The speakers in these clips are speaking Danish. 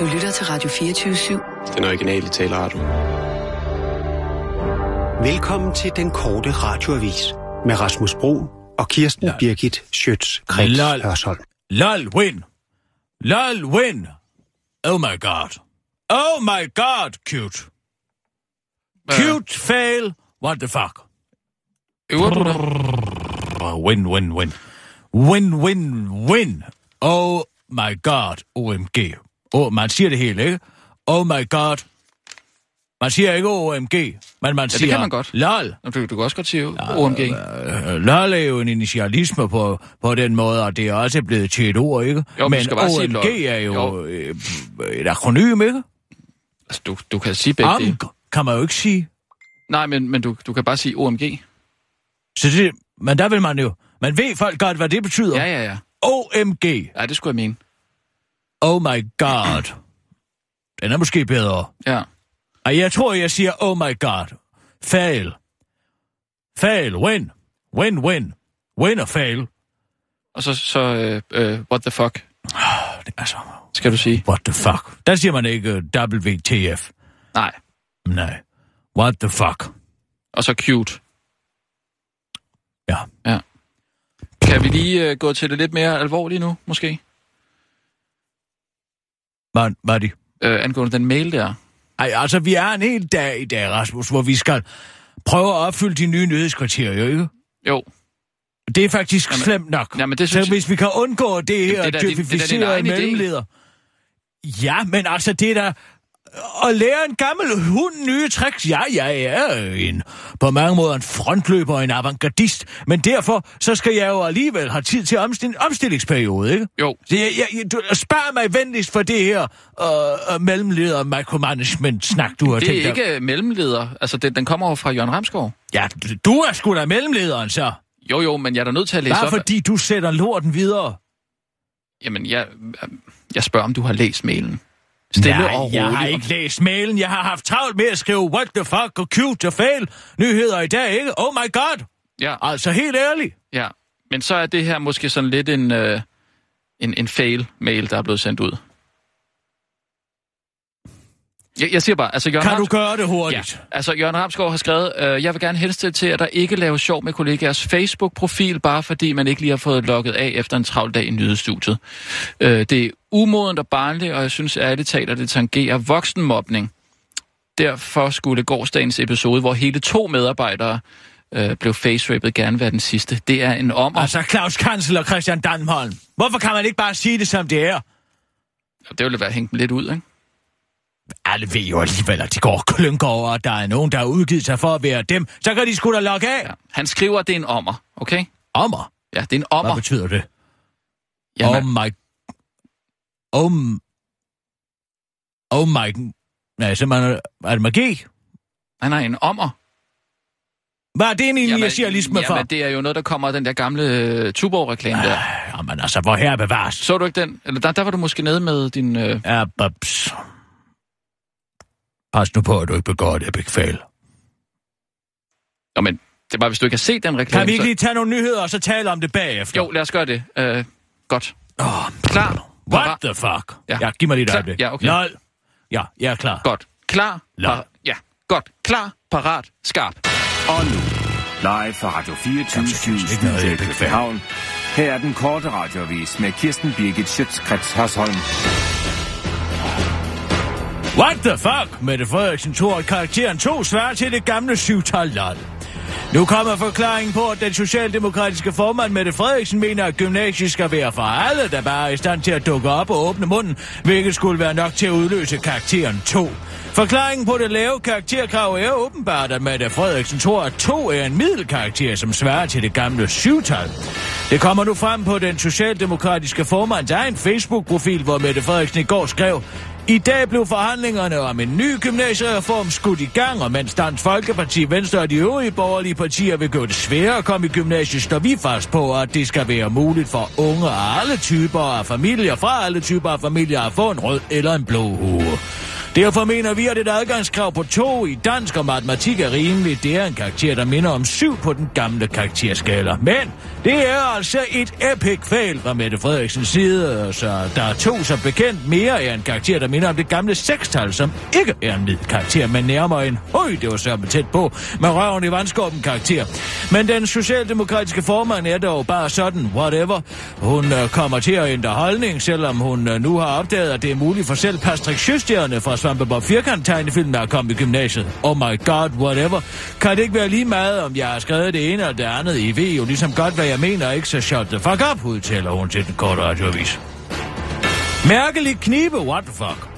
Du lytter til Radio 24-7. Den originale taleradio. Velkommen til den korte radioavis med Rasmus Bro og Kirsten Lol. Birgit Schøtz-Krets Lol. Hørsholm. Lol, win. Lol, win. Oh my god. Oh my god, cute. Cute fail. What the fuck? Øver du dig? Oh, win, win, win. Win, win, win. Oh my god, OMG. Oh, man siger det hele, ikke? Oh my god. Man siger ikke OMG, men man det siger... kan man godt. LOL. Du, du kan også godt sige OMG. Øh, LOL er jo en initialisme på, på den måde, og det er også blevet til et ord, ikke? Jo, men du skal bare sige OMG er jo, Jo. Øh, et akronym, ikke? Altså, du, du kan sige begge. Am kan man jo ikke sige. Nej, men, men du, du kan bare sige OMG. Så det, men der vil man jo... Man ved folk godt, hvad det betyder. Ja, ja, ja. OMG. Ja, det skulle jeg mene. Oh my god. Den er måske bedre. Ja. Og jeg tror, jeg siger, oh my god. Fail. Fail. Win. Win, win. Win og fail. Og så, så øh, øh, what the fuck, Altså, skal du sige. what the fuck. Der siger man ikke uh, WTF. Nej. Nej. What the fuck. Og så cute. Ja. Ja. Kan vi lige øh, gå til det lidt mere alvorlige nu, måske? Hvad, er det? Øh, angående den mail der. Ej, altså, vi er en hel dag i dag, Rasmus, hvor vi skal prøve at opfylde de nye nyhedskriterier, ikke? Jo. Det er faktisk Jamen- slemt nok. Jamen, det Så synes jeg- hvis vi kan undgå det her det er da din- det er da din djøfificerede egen idé. mellemleder... Ja, men altså, det er da... At lære en gammel hund nye tricks. Ja, jeg er en, på mange måder en frontløber og en avantgardist, men derfor så skal jeg jo alligevel have tid til omstil- omstillingsperiode, ikke? Jo. Så jeg, jeg, du, spar mig venligst for det her øh, mellemleder micromanagement-snak, du har Det tænkt er dig. ikke mellemleder. Altså, den, den kommer jo fra Jørgen Ramskov. Ja, du er sgu da mellemlederen, så. Jo, jo, men jeg er da nødt til at læse Bare op. fordi du sætter lorten videre. Jamen, jeg, jeg spørger, om du har læst mailen. Stille Nej, og roligt. jeg har ikke læst mailen. Jeg har haft travlt med at skrive what the fuck og cute og fail nyheder i dag, ikke? Oh my god! Ja, Altså, helt ærligt. ja. Men så er det her måske sådan lidt en, øh, en, en fail-mail, der er blevet sendt ud. Jeg, jeg siger bare, altså Jørgen Kan du Ramskov- gøre det Ja, hurtigt? altså Jørgen Ramskov har skrevet, øh, jeg vil gerne henstille til, at der ikke laves sjov med kollegaers Facebook-profil, bare fordi man ikke lige har fået logget af efter en travl dag i nyhedsstudiet. Øh, det er umodent og barnligt, og jeg synes ærligt talt, at det tangerer voksenmobning. Derfor skulle gårdsdagens episode, hvor hele to medarbejdere øh, blev face gerne være den sidste. Det er en om Altså, Claus Kansel og Christian Danholm. Hvorfor kan man ikke bare sige det, som det er? Det ville være hængt lidt ud, ikke? Alle ved jo alligevel, at de går og klynker over, at der er nogen, der har udgivet sig for at være dem. Så kan de sgu da logge af. Ja. Han skriver, at det er en ommer, okay? Ommer. Ja, det er en ommer. Hvad betyder det? Jamen, Oh my... Oh... m- Oh my... Nej, simpelthen... Er det magi? nej, nej, en ommer. Hvad er det en initialisme for? jamen, det er jo noget, der kommer af den der gamle uh, Tuborg-reklame der. Jamen altså, hvor her bevares. Så du ikke den? Eller der, der var du måske nede med din... Øh... Ja, babs. Pas nu på, at du ikke begår det, Big Fail. Nå, men det var, hvis du ikke har set den reklame... Kan vi ikke så... lige tage nogle nyheder, og så tale om det bagefter? Jo, lad os gøre det. Uh, godt. Oh, Klar. What the fuck? Ja. Ja, giv mig lige et Klar. øjeblik. Ja, okay. Lol. Ja, jeg er klar. Godt. Klar. Lol. Par... Ja, godt. Klar, parat, skarp. Og nu, live fra Radio 24 Jamen, seriøst, ikke noget, Studio i. København. Her er den korte radiovis med Kirsten Birgit Schøtzgrads Hasholm. What the fuck? Mette Frederiksen tog at karakteren 2 svarer til det gamle syvtal lol. Nu kommer forklaringen på, at den socialdemokratiske formand Mette Frederiksen mener, at gymnasiet skal være for alle, der bare er i stand til at dukke op og åbne munden, hvilket skulle være nok til at udløse karakteren 2. Forklaringen på det lave karakterkrav er åbenbart, at Mette Frederiksen tror, at 2 er en middelkarakter, som svarer til det gamle syvtal. Det kommer nu frem på den socialdemokratiske formands egen Facebook-profil, hvor Mette Frederiksen i går skrev, i dag blev forhandlingerne om en ny gymnasiereform skudt i gang, og mens Dansk Folkeparti, Venstre og de øvrige borgerlige partier vil gøre det sværere at komme i gymnasiet, står vi fast på, at det skal være muligt for unge af alle typer af familier, fra alle typer af familier, at få en rød eller en blå hue. Derfor mener vi, at et adgangskrav på 2 i dansk og matematik er rimeligt. Det er en karakter, der minder om 7 på den gamle karakterskala. Men det er altså et epic fail fra Mette Frederiksens side, så der er to så bekendt mere er en karakter, der minder om det gamle sekstal, som ikke er en midt karakter, men nærmere en høj, det var så tæt på, med røven i vandskorben karakter. Men den socialdemokratiske formand er dog bare sådan, whatever. Hun øh, kommer til at ændre holdning, selvom hun øh, nu har opdaget, at det er muligt for selv Patrick Sjøstjerne fra Svampebob Firkant tegnefilm, der er kommet i gymnasiet. Oh my god, whatever. Kan det ikke være lige meget, om jeg har skrevet det ene eller det andet? I ved jo ligesom godt, hvad jeg mener, ikke? Så shut the fuck up, udtaler hun til den korte radioavis. Mærkelig knibe, what the fuck?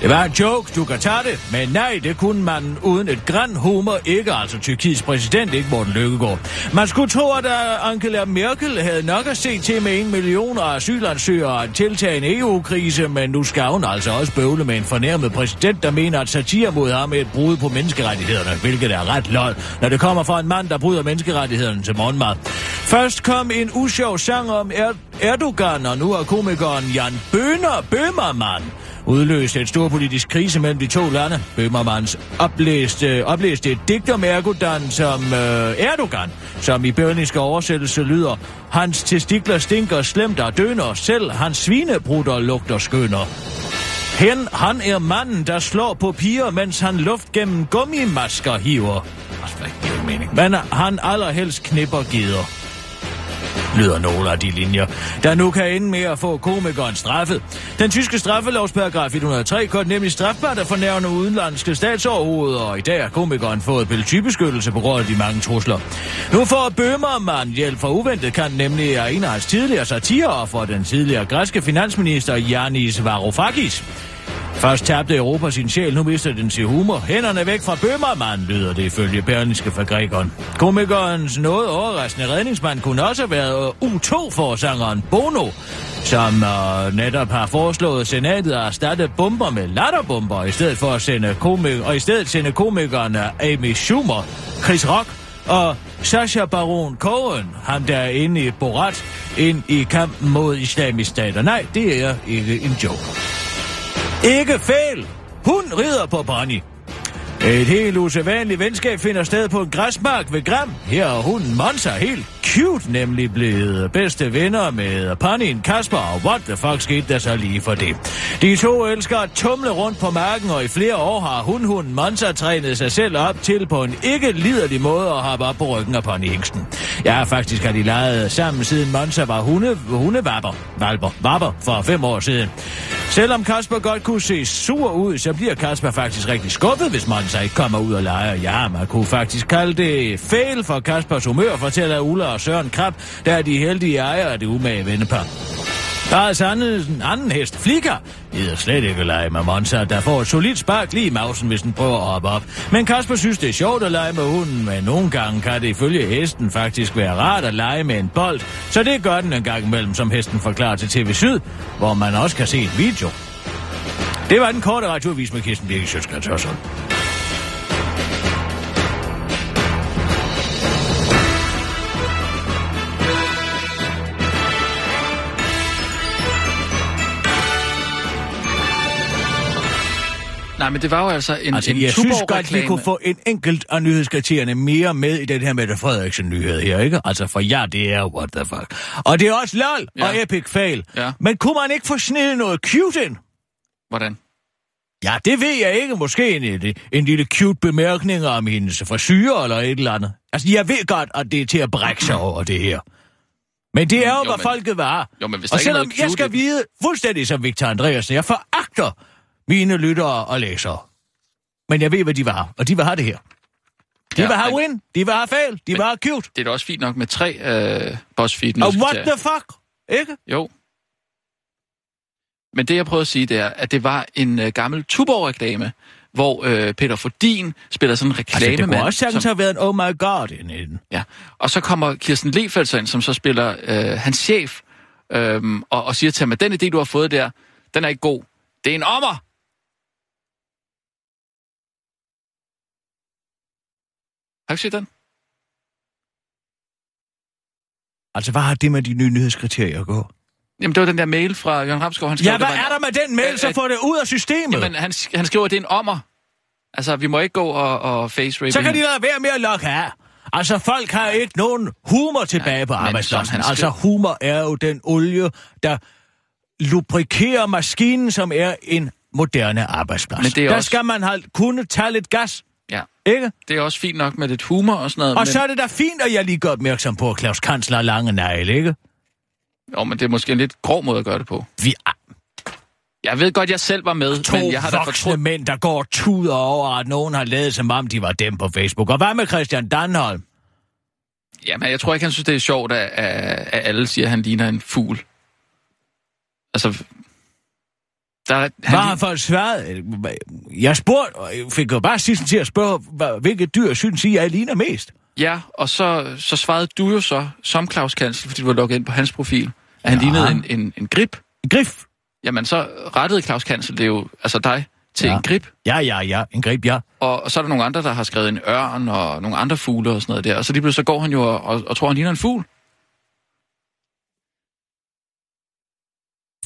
Det var en joke, du kan tage det, men nej, det kunne man uden et græn humor ikke, altså Tyrkiets præsident, ikke Morten Lykkegaard. Man skulle tro, at øh, Angela Merkel havde nok at se til med en million asylansøgere og tiltage en EU-krise, men nu skal hun altså også bøvle med en fornærmet præsident, der mener, at satire mod ham er et brud på menneskerettighederne, hvilket er ret lol, når det kommer fra en mand, der bryder menneskerettighederne til morgenmad. Først kom en usjov sang om er- Erdogan, og nu er komikeren Jan Bøner Bømermann udløste et storpolitisk krise mellem de to lande. Bøhmermans oplæste, oplæste et digt om Erdogan som øh, Erdogan, som i bønniske oversættelse lyder, hans testikler stinker slemt og døner, selv hans svinebrutter lugter skønner. Hen, han er manden, der slår på piger, mens han luft gennem gummimasker hiver. Altså, Men han allerhelst knipper gider lyder nogle af de linjer, der nu kan ende med at få komikeren straffet. Den tyske straffelovsparagraf 103 gør nemlig strafbart at fornærme udenlandske statsoverhoveder, og i dag har komikeren fået politibeskyttelse på grund af de mange trusler. Nu får Bøhmermann hjælp fra uventet kan nemlig af en af hans tidligere satirer for den tidligere græske finansminister Janis Varoufakis. Først tabte Europa sin sjæl, nu mister den sin humor. Hænderne væk fra Bømmermand, lyder det ifølge Berlingske fra Grækeren. Komikernes noget overraskende redningsmand kunne også have været øh, U2-forsangeren Bono, som øh, netop har foreslået senatet at erstatte bomber med latterbomber, i stedet for at sende komik- og i stedet sende komikerne øh, Amy Schumer, Chris Rock og Sasha Baron Cohen, ham der er inde i Borat, ind i kampen mod islamisk stater. Nej, det er ikke en joke. Ikke fejl! Hun rider på Bonnie. Et helt usædvanligt venskab finder sted på en græsmark ved Gram. Her er hunden Monza helt cute, nemlig blevet bedste venner med Panin Kasper, og what the fuck skete der så lige for det? De to elsker at tumle rundt på marken, og i flere år har hundhunden Monza trænet sig selv op til på en ikke liderlig måde at hoppe op på ryggen af Pony Hingsten. Ja, faktisk har de leget sammen siden Monza var hunde, hundevapper, valper, vapper for fem år siden. Selvom Kasper godt kunne se sur ud, så bliver Kasper faktisk rigtig skuffet, hvis Monza ikke kommer ud og leger. Ja, man kunne faktisk kalde det fail for Kaspers humør, fortæller Ulla og Søren Krab, der er de heldige ejere af det umage vennepar. Der er altså anden, en anden hest, Flikker, gider slet ikke at lege med Monza, der får et solidt spark lige i mausen, hvis den prøver at hoppe op. Men Kasper synes, det er sjovt at lege med hunden, men nogle gange kan det ifølge hesten faktisk være rart at lege med en bold, så det gør den en gang imellem, som hesten forklarer til TV Syd, hvor man også kan se et video. Det var den korte radioavis med Kirsten Birke Sjøtskrets Nej, men det var jo altså en, Altså, en jeg synes godt, vi kunne få en enkelt af nyhedskriterierne mere med i den her Mette Frederiksen-nyhed her, ikke? Altså, for ja, det er what the fuck. Og det er også lol ja. og epic fail. Ja. Men kunne man ikke få snedet noget cute ind? Hvordan? Ja, det ved jeg ikke. Måske en, en, lille cute bemærkning om hendes frisyr eller et eller andet. Altså, jeg ved godt, at det er til at brække sig over det her. Men det er jo, Jo, hvad men- folket var. Jo, men hvis og ikke selvom jeg skal vide, fuldstændig som Victor Andreasen, jeg foragter mine lyttere og læsere. Men jeg ved, hvad de var, og de vil have det her. De Ja, have men- win, de vil have fail, de vil have cute. Det er da også fint nok med tre øh, BuzzFeed Og what the fuck? Ikke? Jo. Men det, jeg prøvede at sige, det er, at det var en øh, gammel Tuborg-reklame, hvor øh, Peter Fordin spiller sådan en Altså, det reklamemand. kunne også sagtens som, have været en oh my god inde i den. ja. Og så kommer Kirsten Lefeldt så ind, som så spiller øh, hans chef, øh, og, og siger til ham, at den idé, du har fået der, den er ikke god. Det er en ommer! Har du set den? Altså, hvad har det med de nye nyhedskriterier at gå? Jamen, det var den der mail fra Jørgen Ramskov. Han skrev, Ja, hvad var er der med den mail, så At- få det ud af systemet? Jamen, han, han skriver, at det er en ommer. Altså, vi må ikke gå og, og face rape Så kan de lade være med at lokke af. Altså, folk har ikke nogen humor tilbage på men arbejdspladsen. han Altså, skriver- humor er jo den olie, der lubrikerer maskinen, som er en moderne arbejdsplads. Men det er Der også- skal man have, kunne tage lidt gas, Ja, ikke? det er også fint nok med lidt humor og sådan noget. Og men, så er det da fint, at jeg lige gør opmærksom på, at Claus Kansler har lange negle, ikke? Jo, men det er måske en lidt grov måde at gøre det på. Vi er Jeg ved godt, jeg selv var med, to men jeg har da fortrudt... mænd, der går tuder over, at nogen har lavet som om, de var dem på Facebook. Og hvad med Christian Danholm? Jamen, jeg tror ikke, han synes, det er sjovt, at, at, at alle siger, at han ligner en fugl. Altså... Der, er- Hvad har han for et svaret? Jeg spurgte, og jeg fik jo bare sidst til at spørge, hvilket dyr synes I, jeg ligner mest? Ja, og så, så svarede du jo så, som Claus Kansel, fordi du var logget ind på hans profil, at han Ja. lignede en, en, en grip. En grif? Jamen, så rettede Claus Kansel det er jo, altså dig, til Ja. en grip. Ja, ja, ja. En grib, ja. Og, og så er der nogle andre, der har skrevet en ørn og nogle andre fugle og sådan noget der. Og så lige pludselig så går han jo og, og, og tror, han ligner en fugl.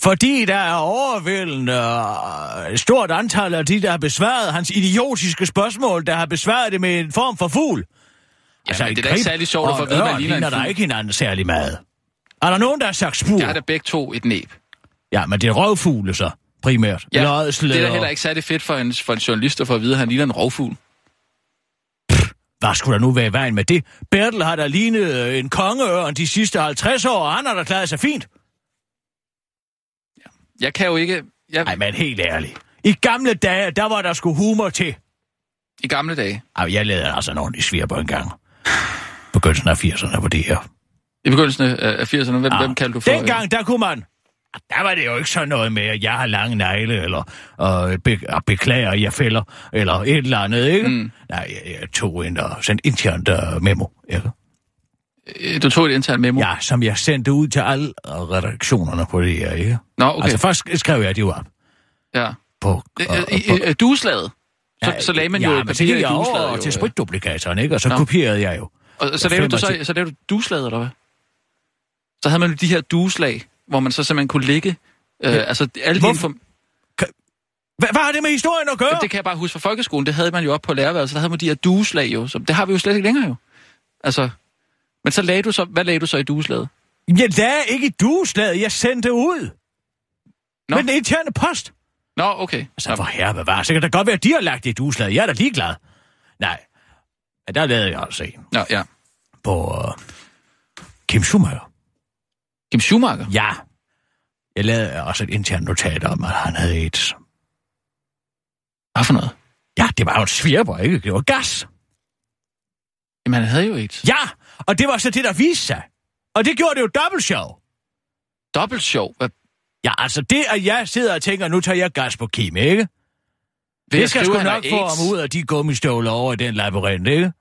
Fordi der er overvældende øh, stort antal af de, der har besvaret hans idiotiske spørgsmål, der har besvaret det med en form for fugl. Altså, men en det er da ikke særlig sjovt at få at vide, man ligner en der ikke hinanden særlig meget. Er der nogen, der har sagt spur? Jeg har da begge to et næb. Ja, men det er røvfugle så, primært. Ja, Eller det er da heller ikke særlig fedt for en, for en journalist at få at vide, at han ligner en rovfugl. Hvad skulle der nu være i vejen med det? Bertel har da lignet en kongeørn de sidste 50 år, og han har da klaret sig fint. Jeg kan jo ikke... Jeg, men helt ærligt. I gamle dage, der var der sgu humor til. I gamle dage. Ej, jeg lavede altså en ordentlig en gang. Begyndelsen af 80'erne på det her. I begyndelsen af af 80'erne, hvem, hvem kaldte du for... Dengang, der kunne man... Der var det jo ikke sådan noget med, at jeg har lange negle, eller og be, beklager, jeg fælder, eller et eller andet, ikke? Mm. Nej, jeg, jeg tog en og sendte internt uh, memo, ikke? Øh, Du tog et internt memo? Ja, som jeg sendte ud til alle redaktionerne på det her, ikke? Nå, okay. Altså, først skrev jeg det jo op ja. på... Øh, og- og- øh, øh, øh, Dueslaget? Så, Ja, så lagde man ja, jo et papir i dueslaget. jo, til spritduplikatoren, ikke? Og så Nå. kopierede jeg jo. Og så lavede, du så, 25. så lavede du dueslaget, eller hvad? Så havde man jo de her dueslag, hvor man så simpelthen kunne lægge... Øh, altså, alle de inform- Hvad, hvad har det med historien at gøre? Jamen, det kan jeg bare huske fra folkeskolen. Det havde man jo op på lærerværelset. Der havde man de her dueslag jo. Så det har vi jo slet ikke længere jo. Altså, men så lagde du så... Hvad lagde du så i dueslaget? Jeg lagde ikke i dueslaget, jeg sendte ud. Nå. Med den interne post. Nå, okay. Så for herre bevare, så kan det godt være, at de har lagt det i dueslaget. Jeg er da ligeglad. Nej, men der lavede jeg altså en Nå, ja. på uh, Kim Schumacher. Kim Schumacher? Ja, jeg lavede også et internt notat om, at han havde et... Hvad for noget? Ja, det var jo et svirper, ikke? Det var gas. Jamen, han havde jo et Ja, og det var så det, der viste sig. Og det gjorde det jo dobbelt sjov. dobbelt sjov. Hvad, Ja, altså det, at jeg sidder og tænker, nu tager jeg gas på Kim, ikke? ved Det at skal skrive, sgu nok få ham ud af de gummistøvler over i den labyrint, ikke?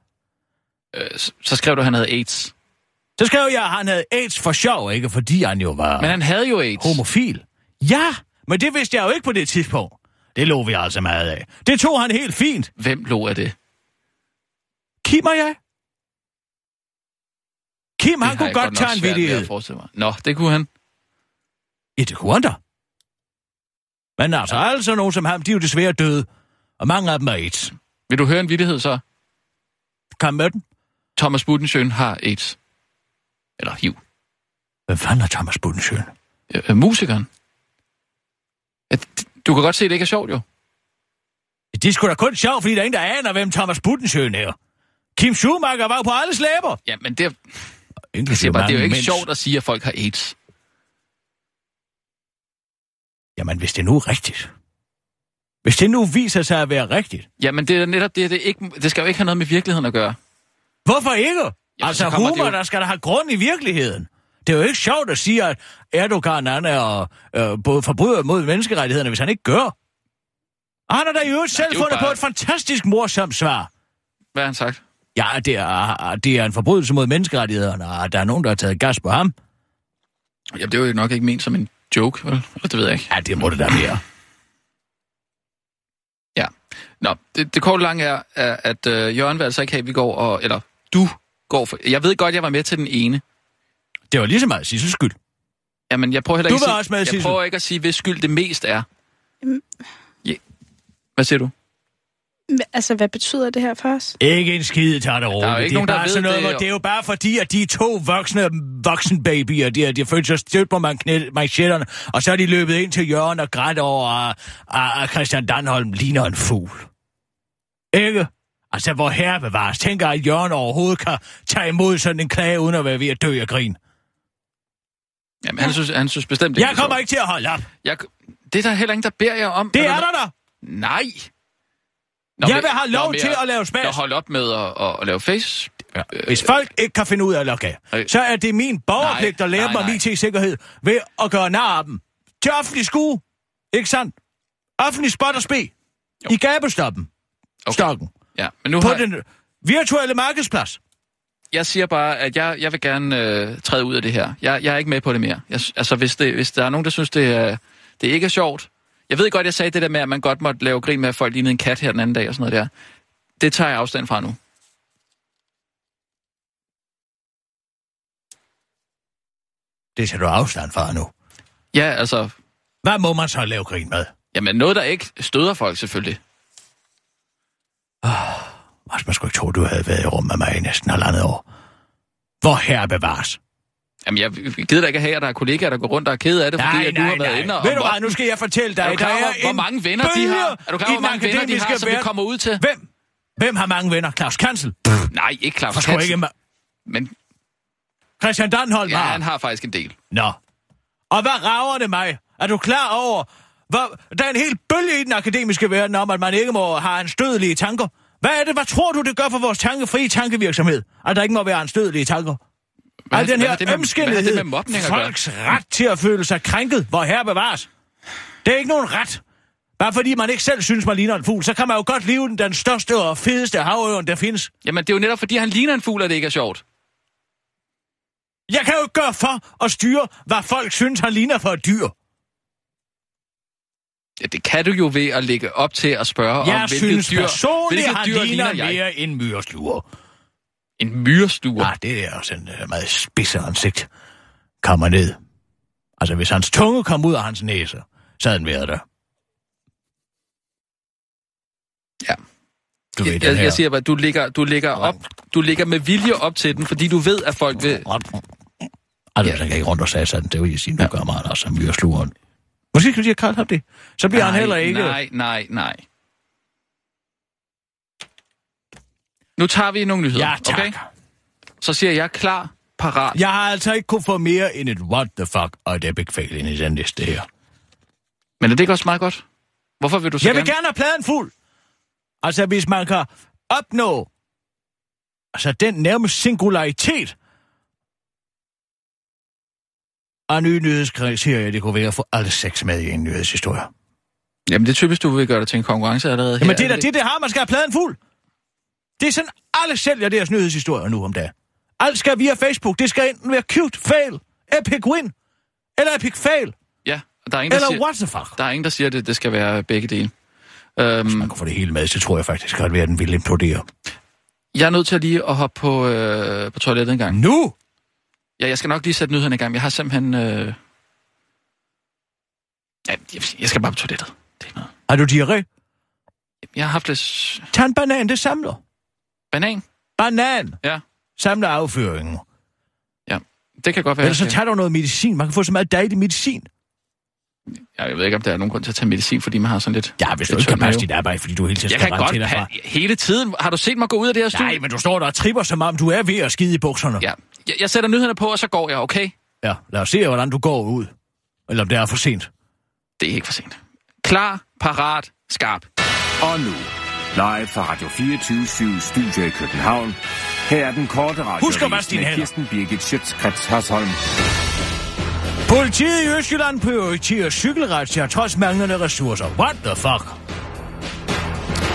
Øh, så, så skrev du, at han havde AIDS. Så skrev jeg, at han havde AIDS for sjov, ikke? Fordi han jo var Men han havde jo AIDS. homofil. Ja, men det vidste jeg jo ikke på det tidspunkt. Det lå vi altså meget af. Det tog han helt fint. Hvem lå af det? Kim og jeg. Kim, Det han kunne godt tage en vittighed. at. Nå, det kunne han. Ja, det kunne han da. Men altså, altså nogen som ham, de er jo desværre døde. Og mange af dem er AIDS. Vil du høre en vittighed så? Kom med den. Thomas Budensjøen har AIDS. Eller HIV. Hvem fanden er Thomas Budensjøen? Øh, musikeren. Ja, d- du kan godt se, at det ikke er sjovt, jo. Det er sgu da kun sjovt, fordi der er ingen, der aner, hvem Thomas Budensjøen er. Kim Schumacher var jo på alle slæber. Ja, men det, jeg siger bare, det er jo ikke mænds. sjovt at sige, at folk har AIDS. Jamen, hvis det nu er rigtigt. Hvis det nu viser sig at være rigtigt. Jamen, det er netop det, det, er ikke, det skal jo ikke have noget med virkeligheden at gøre. Hvorfor ikke? Jamen, altså, humor, jo- der skal da have grund i virkeligheden. Det er jo ikke sjovt at sige, at Erdogan han er øh, både forbryder mod menneskerettighederne, hvis han ikke gør. Han har da i øvrigt selv fundet bare- på et fantastisk morsomt svar. Hvad har han sagt? Ja, det er, det er en forbrydelse mod menneskerettighederne, og der er nogen, der har taget gas på ham. Jamen, det er jo nok ikke ment som en joke, vel? Det ved jeg ikke. Ja, det må det da være. Ja. Nå, det, det korte lange er, er at øh, Jørgen vil altså ikke have, at vi går og... Eller du går for... Jeg ved godt, jeg var med til den ene. Det var lige så meget Sissels skyld. Jamen, jeg prøver heller Du ikke, var at også med, sige, jeg Sissel. prøver ikke at sige, hvis skyld det mest er. Jamen. Ja. Hvad siger du? Altså, hvad betyder det her for os? Ikke en skide tager det roligt. Der er ikke det, er nogen, der bare ved sådan noget, det, hvor og- det er jo bare fordi, at de to voksne voksenbabyer, de, har- de har følt sig stødt på man- manchetterne, og så er de løbet ind til Jørgen og grædt over, at, at, Christian Danholm ligner en fugl. Ikke? Altså, hvor herre bevares. Tænker, at Jørgen overhovedet kan tage imod sådan en klage, uden at være ved at dø af grin. Jamen, han synes, han synes bestemt ikke, Jeg er kommer sjovt. ikke til at holde op. Jeg, det er der heller ingen, der beder jer om. Det er der da. Nej. Jeg vil have lov men til at lave spas. Jeg holde op med at, at, at lave face. Ja. Hvis folk ikke kan finde ud af at logge af, Øh. så er det min borgerpligt at lære nej, dem om. IT-sikkerhed ved at gøre nar af dem. Til offentlig skue. Ikke sandt? Offentlig spot og spe. I gabestoppen. Okay. Stokken. Ja, men nu På har, den virtuelle markedsplads. jeg siger bare, at jeg, jeg vil gerne øh, træde ud af det her. Jeg, jeg er ikke med på det mere. Jeg, altså, hvis, det, hvis der er nogen, der synes, det, er, det ikke er sjovt. Jeg ved godt, jeg sagde det der med, at man godt måtte lave grin med, at folk lignede en kat her den anden dag og sådan noget der. Det tager jeg afstand fra nu. Det tager du afstand fra nu. Ja, altså... Hvad må man så lave grin med? Jamen, noget, der ikke støder folk, selvfølgelig. Rasmus, man skulle ikke tro, du havde været i rum med mig i næsten halvandet år. Hvor herre bevares. Jamen, jeg gider da ikke have, at der er kollegaer, der går rundt og er ked af det, fordi at du har været inde og... Ved du hvad, nu skal jeg fortælle dig, Er du klar der over, hvor en mange venner de har? Er du klar hvor mange venner de har, som vi verden. kommer ud til? Hvem? Hvem har mange venner? Claus Kansel? Nej, ikke Claus Forstår ikke, ma- Men Christian Danholm ja, har. han har faktisk en del. Nå. Og hvad rager det mig? Er du klar over, hvor, der er en helt bølge i den akademiske verden om, at man ikke må have anstødelige tanker? Hvad er det? Hvad tror du, det gør for vores tankefrie tankevirksomhed? At der ikke må være anstødelige tanker? Hvad Al den her det med- ømskindighed, det med folks ret til at føle sig krænket, hvor her bevares. Det er ikke nogen ret. Bare fordi man ikke selv synes, man ligner en fugl, så kan man jo godt leve den, den største og fedeste havøren, der findes. Jamen, det er jo netop, fordi han ligner en fugl, at det ikke er sjovt. Jeg kan jo ikke gøre for at styre, hvad folk synes, han ligner for et dyr. Ja, det kan du jo ved at lægge op til at spørge Jeg om, hvilket synes dyr, personligt, hvilket han dyr ligner ligner jeg. mere en myresluger. En myrestuer. Ja, det er også en uh, meget spidse ansigt. Kommer ned. Altså, hvis hans tunge kom ud af hans næse, så havde den været der. Ja. Du ved, Jeg, jeg, siger bare, du ligger, du ligger op, du ligger med vilje op til den, fordi du ved, at folk vil... Altså, ja. den kan ikke rundt og sige sådan, det vil jeg sige, nu gør man altså myreslugeren. Måske skal vi sige, at Karl har det. Så bliver han heller ikke... Nej, nej, nej. Nu tager vi nogle nyheder, Ja, tak. okay? Så siger jeg klar, parat. Jeg har altså ikke kunne få mere end et what the fuck og et epic fail ind i den liste her. Men er det ikke også meget godt? Hvorfor vil du så Jeg vil gerne have pladen fuld. Altså, hvis man kan opnå altså den nærmest singularitet af nye nyhedskriterier, det kunne være at få alle seks med i en nyhedshistorie. Jamen, det er typisk, du vil gøre det til en konkurrence allerede Jamen, her. det er da det, det har. Man skal have pladen fuld. Det er sådan, alle sælger deres nyhedshistorier nu om dagen. Alt skal via Facebook. Det skal enten være cute fail, epic win, eller epic fail, Ja, der er ingen, der eller siger, what the fuck. der er ingen, der siger, at det, det skal være begge dele. Øhm, Man kan få det hele med, så tror jeg faktisk, at den vil implodere. jeg er nødt til at lige at hoppe på, øh, på toilettet en gang. Nu? Ja, jeg skal nok lige sætte nyhederne i gang. Jeg har simpelthen... Øh... Ja, jeg- skal bare på toilettet. Det er noget. Har du diarré? Jeg har haft lidt... s- Tag en banan, det samler. Banan? Banan Ja. samler afføringen. Det kan godt være. Ellers så tager du noget medicin. Man kan få så meget dejlig medicin. Ja, jeg ved ikke, om der er nogen grund til at tage medicin, fordi man har sådan lidt... Ja, hvis du ikke kan passe dit arbejde, fordi du hele tiden Jeg skal kan godt til hele tiden. Har du set mig gå ud af det her studie? Nej, men du står der og tripper, som om du er ved at skide i bukserne. Ja. Jeg, jeg sætter nyhederne på, og så går jeg, okay? ja. Lad os se, hvordan du går ud. Eller om det er for sent. Det er ikke for sent. Klar, parat, skarp. Og nu, live fra Radio 24 Studio i København. Her er den korte radio Husk at vaske dine hænder. Kirsten Birgit Schøtzgrads Hasholm. Politiet i Østjylland prioriterer cykelretsjer trods manglende ressourcer. What the fuck?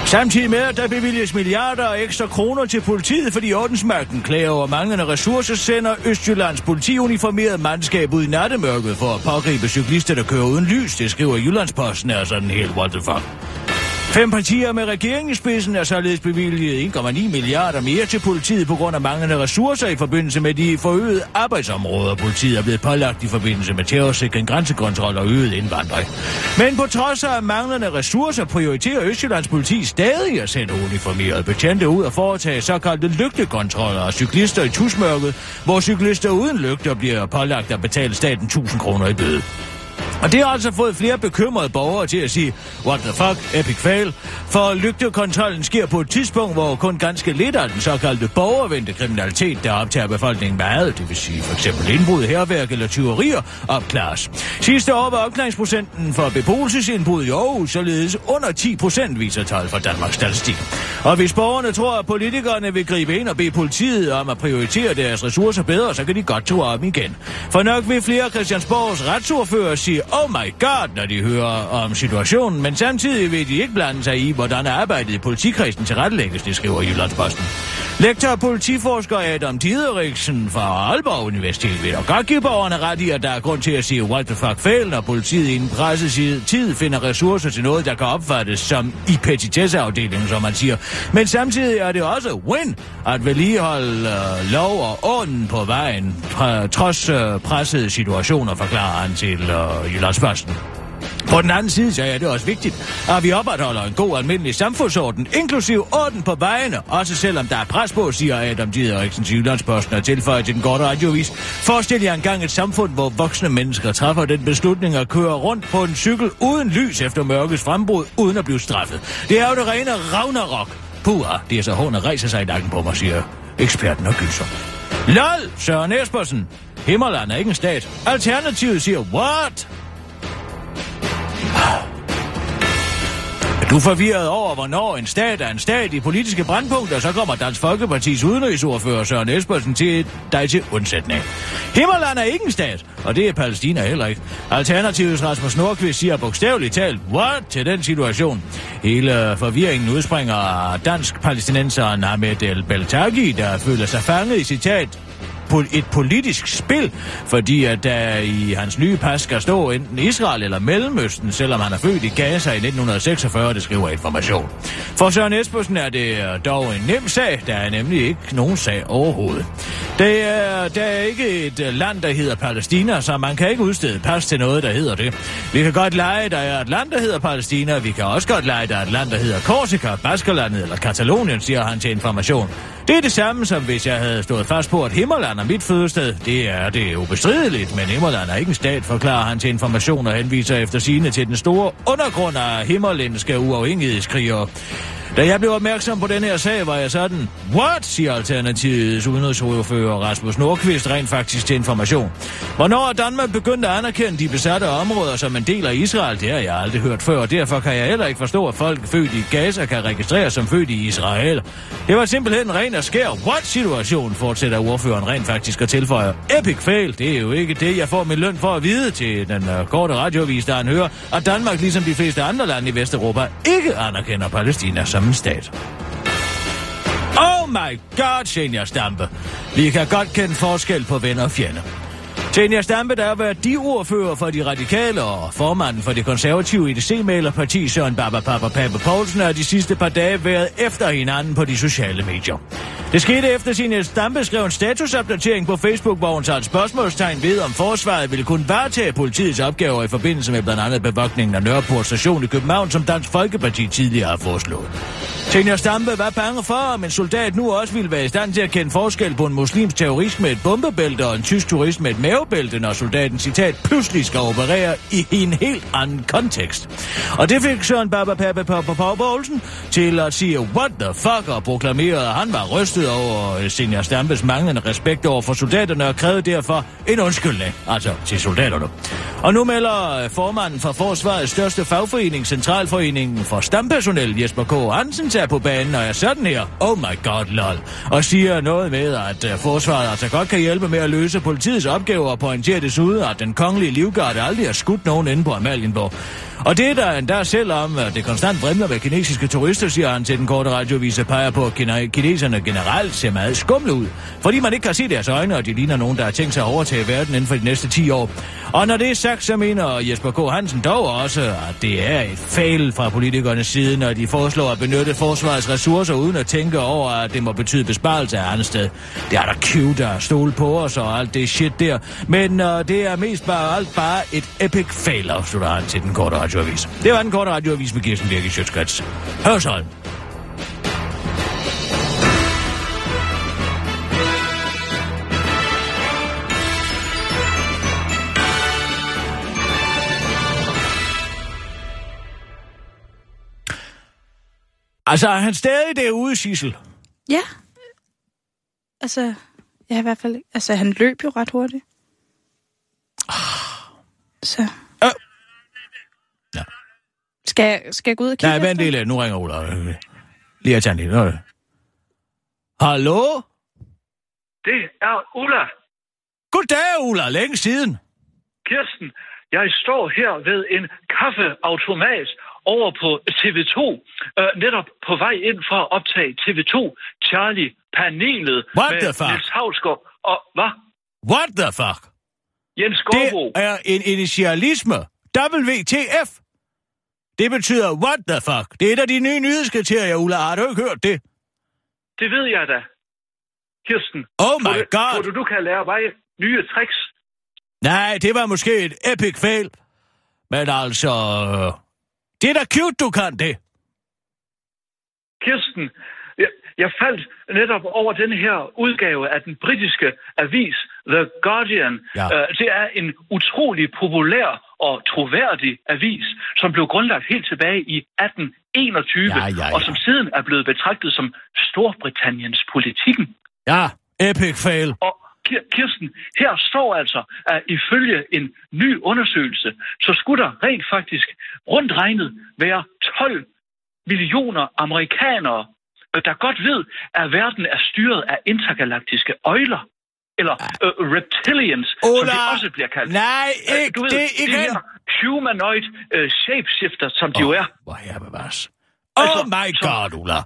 Samtidig med, at der bevilges milliarder af ekstra kroner til politiet, fordi ordensmagten klager over manglende ressourcer, sender Østjyllands politiuniformeret mandskab ud i nattemørket for at pågribe cyklister, der kører uden lys. Det skriver Jyllandsposten er sådan helt what the fuck. Fem partier med regeringen i spidsen er således bevilget 1,9 milliarder mere til politiet på grund af manglende ressourcer i forbindelse med de forøgede arbejdsområder, politiet er blevet pålagt i forbindelse med terrorsikring, grænsekontrol og øget indvandring. Men på trods af manglende ressourcer prioriterer Østjyllands politi stadig at sende uniformerede betjente ud og foretage såkaldte lygtekontroller af cyklister i tusmørket, hvor cyklister uden lygter bliver pålagt at betale staten 1000 kroner i bøde. Og det har altså fået flere bekymrede borgere til at sige, what the fuck, epic fail, for lygtekontrollen sker på et tidspunkt, hvor kun ganske lidt af den såkaldte borgervendte kriminalitet, der optager befolkningen meget, det vil sige for eksempel indbrud, herværk eller tyverier, opklares. Sidste år var opklaringsprocenten for beboelsesindbrud i Aarhus således under 10 procent, viser tal fra Danmarks Statistik. Og hvis borgerne tror, at politikerne vil gribe ind og bede politiet om at prioritere deres ressourcer bedre, så kan de godt tro op igen. For nok vil flere Christiansborgs retsordfører sige, oh my god, når de hører om situationen, men samtidig vil de ikke blande sig i, hvordan arbejdet i politikredsen tilrettelægges, det skriver Jyllandsposten. Lektor og politiforsker Adam Dideriksen fra Aalborg Universitet vil godt give borgerne ret i, at der er grund til at sige what the fuck fail, når politiet i en presset tid finder ressourcer til noget, der kan opfattes som i petitesseafdelingen, som man siger. Men samtidig er det også win at vedligeholde uh, lov og orden på vejen, trods uh, pressede situationer, forklarer han til øh, uh, Jyllandsposten. På den anden side så er det også vigtigt, at vi opretholder en god almindelig samfundsorden, inklusiv orden på vejene, også selvom der er pres på, siger Adam Dideriksen til Jyllandsposten og tilføjer til den korte radiovis. Forestil jer engang et samfund, hvor voksne mennesker træffer den beslutning at køre rundt på en cykel uden lys efter mørkets frembrud, uden at blive straffet. Det er jo det rene Ragnarok. Pua, det er så hånd at rejse sig i nakken på mig, siger eksperten og gyser. LOL, Søren Espersen. Himmerland er ikke en stat. Alternativet siger, what? Er du forvirret over, hvornår en stat er en stat i politiske brandpunkter, så kommer Dansk Folkepartis udenrigsordfører Søren Espersen til dig til undsætning. Himmerland er ikke en stat, og det er Palæstina heller ikke. Alternativets Rasmus Nordqvist siger bogstaveligt talt, what til den situation. Hele forvirringen udspringer dansk-palæstinenseren Ahmed El Beltagi, der føler sig fanget i citat et politisk spil, fordi at der i hans nye pas skal stå enten Israel eller Mellemøsten, selvom han er født i Gaza i 1946, det skriver information. For Søren Espersen er det øh, dog en nem sag, der er nemlig ikke nogen sag overhovedet. Det er, der er ikke et øh, land, der hedder Palæstina, så man kan ikke udstede pas til noget, der hedder det. Vi kan godt lege, der er et land, der hedder Palæstina, vi kan også godt lege, der er et land, der hedder Korsika, Baskerlandet eller Katalonien, siger han til information. Det er det samme, som hvis jeg havde stået fast på, at Himmerland er mit fødested. Det er det ubestrideligt, men Himmerland er ikke en stat, forklarer han til information og henviser efter sine til den store undergrund af himmerlandske uafhængighedskrigere. Da jeg blev opmærksom på den her sag, var jeg sådan, what, siger Alternativets udenrigsordfører Rasmus Nordqvist rent faktisk til information. Hvornår er Danmark begyndt at anerkende de besatte områder som en del af Israel, det har jeg aldrig hørt før, og derfor kan jeg heller ikke forstå, at folk født i Gaza kan registreres som født i Israel. Det var simpelthen en ren og skær what-situation, fortsætter ordføreren rent faktisk og tilføjer. Epic fail, det er jo ikke det, jeg får min løn for at vide til den uh, korte radiovis, der han hører, at Danmark, ligesom de fleste andre lande i Vesteuropa, ikke anerkender Palæstina som en stat. Oh my god, Senior Stampe. Vi kan godt kende forskel på venner og fjender. Senior Stampe, der har været de ordfører for de radikale og formanden for det konservative EDC-malerparti, Søren Baba Papa Pape Poulsen, har de sidste par dage været efter hinanden på de sociale medier. Det skete efter sin Stampe skrev en statusopdatering på Facebook, hvor hun tager et spørgsmålstegn ved, om forsvaret ville kunne varetage politiets opgaver i forbindelse med blandt andet bevogtningen af Nørreport station i København, som Dansk Folkeparti tidligere har foreslået. Senior Stampe var bange for, om en soldat nu også ville være i stand til at kende forskel på en muslimsk terrorist med et bombebælte og en tysk turist med et mavebælte, når soldaten, citat, pludselig skal operere i en helt anden kontekst. Og det fik Søren Baba Papa Papa Olsen til at sige, what the fuck, og proklamerede, at han var rystet over øh, Senior Stampes manglende respekt over for soldaterne og krævede derfor en undskyldning, altså til soldaterne. Og nu melder øh, formanden for Forsvarets største fagforening, Centralforeningen for Stampersonel, Jesper K. Hansen, tager på banen og er sådan her, oh my god, lol, og siger noget med, at øh, forsvaret altså godt kan hjælpe med at løse politiets opgaver og pointerer desuden, at den kongelige livgarde aldrig har skudt nogen inde på Amalienborg. Og det er der endda selvom at det konstant vrimler med kinesiske turister, siger han til den korte radiovis, peger på, at kineserne generelt ser meget skumle ud. Fordi man ikke kan se deres øjne, og de ligner nogen, der har tænkt sig at overtage verden inden for de næste 10 år. Og når det er sagt, så mener Jesper K. Hansen dog også, at det er et fail fra politikernes side, når de foreslår at benytte forsvarets ressourcer uden at tænke over, at det må betyde besparelse af andet sted. Det er der cute der stole på os og alt det shit der. Men uh, det er mest bare alt bare et epic fail, afslutter han til den korte radioavis. Det var den korte radioavis med Kirsten Birke Sjøtskrets. Hørsholm. Altså, er han stadig derude, Sissel? Ja. Altså, ja, i hvert fald... Altså, han løb jo ret hurtigt. Så... Skal, jeg, skal jeg gå ud og kigge Nej, vent lidt. Nu ringer Ola. Lige at tage en lille. Hallo? Det er Ulla. Goddag, Ulla. Længe siden. Kirsten, jeg står her ved en kaffeautomat over på TV2, øh, netop på vej ind for at optage TV2 Charlie-panelet What med the fuck? Niels Hausgaard og hvad? What the fuck? Jens Det Gårdbo. er en initialisme. WTF. Det betyder what the fuck. Det er et af de nye nyhedskriterier, Ulla. Har du ikke hørt det? Det ved jeg da. Kirsten. Oh tror my du, god. Tror du, du kan lære mig nye tricks? Nej, det var måske et epic fail. Men altså... Det er da cute, du kan det. Kirsten, jeg, jeg faldt netop over den her udgave af den britiske avis The Guardian. Ja. Øh, det er en utrolig populær og troværdig avis, som blev grundlagt helt tilbage i 1821, Ja, ja, ja. og som siden er blevet betragtet som Storbritanniens politikken. Ja, epic fail. Og Kir- Kirsten, her står altså, at ifølge en ny undersøgelse, så skulle der rent faktisk rundt regnet være 12 millioner amerikanere, der godt ved, at verden er styret af intergalaktiske øjler. Eller øh, reptilians, som Ola, de også bliver kaldt. nej, Øh, ikke du ved, det de igen. her humanoid øh, shapeshifter, som de jo er. Hvor her bevares. Altså, Oh my som- god, Ulla.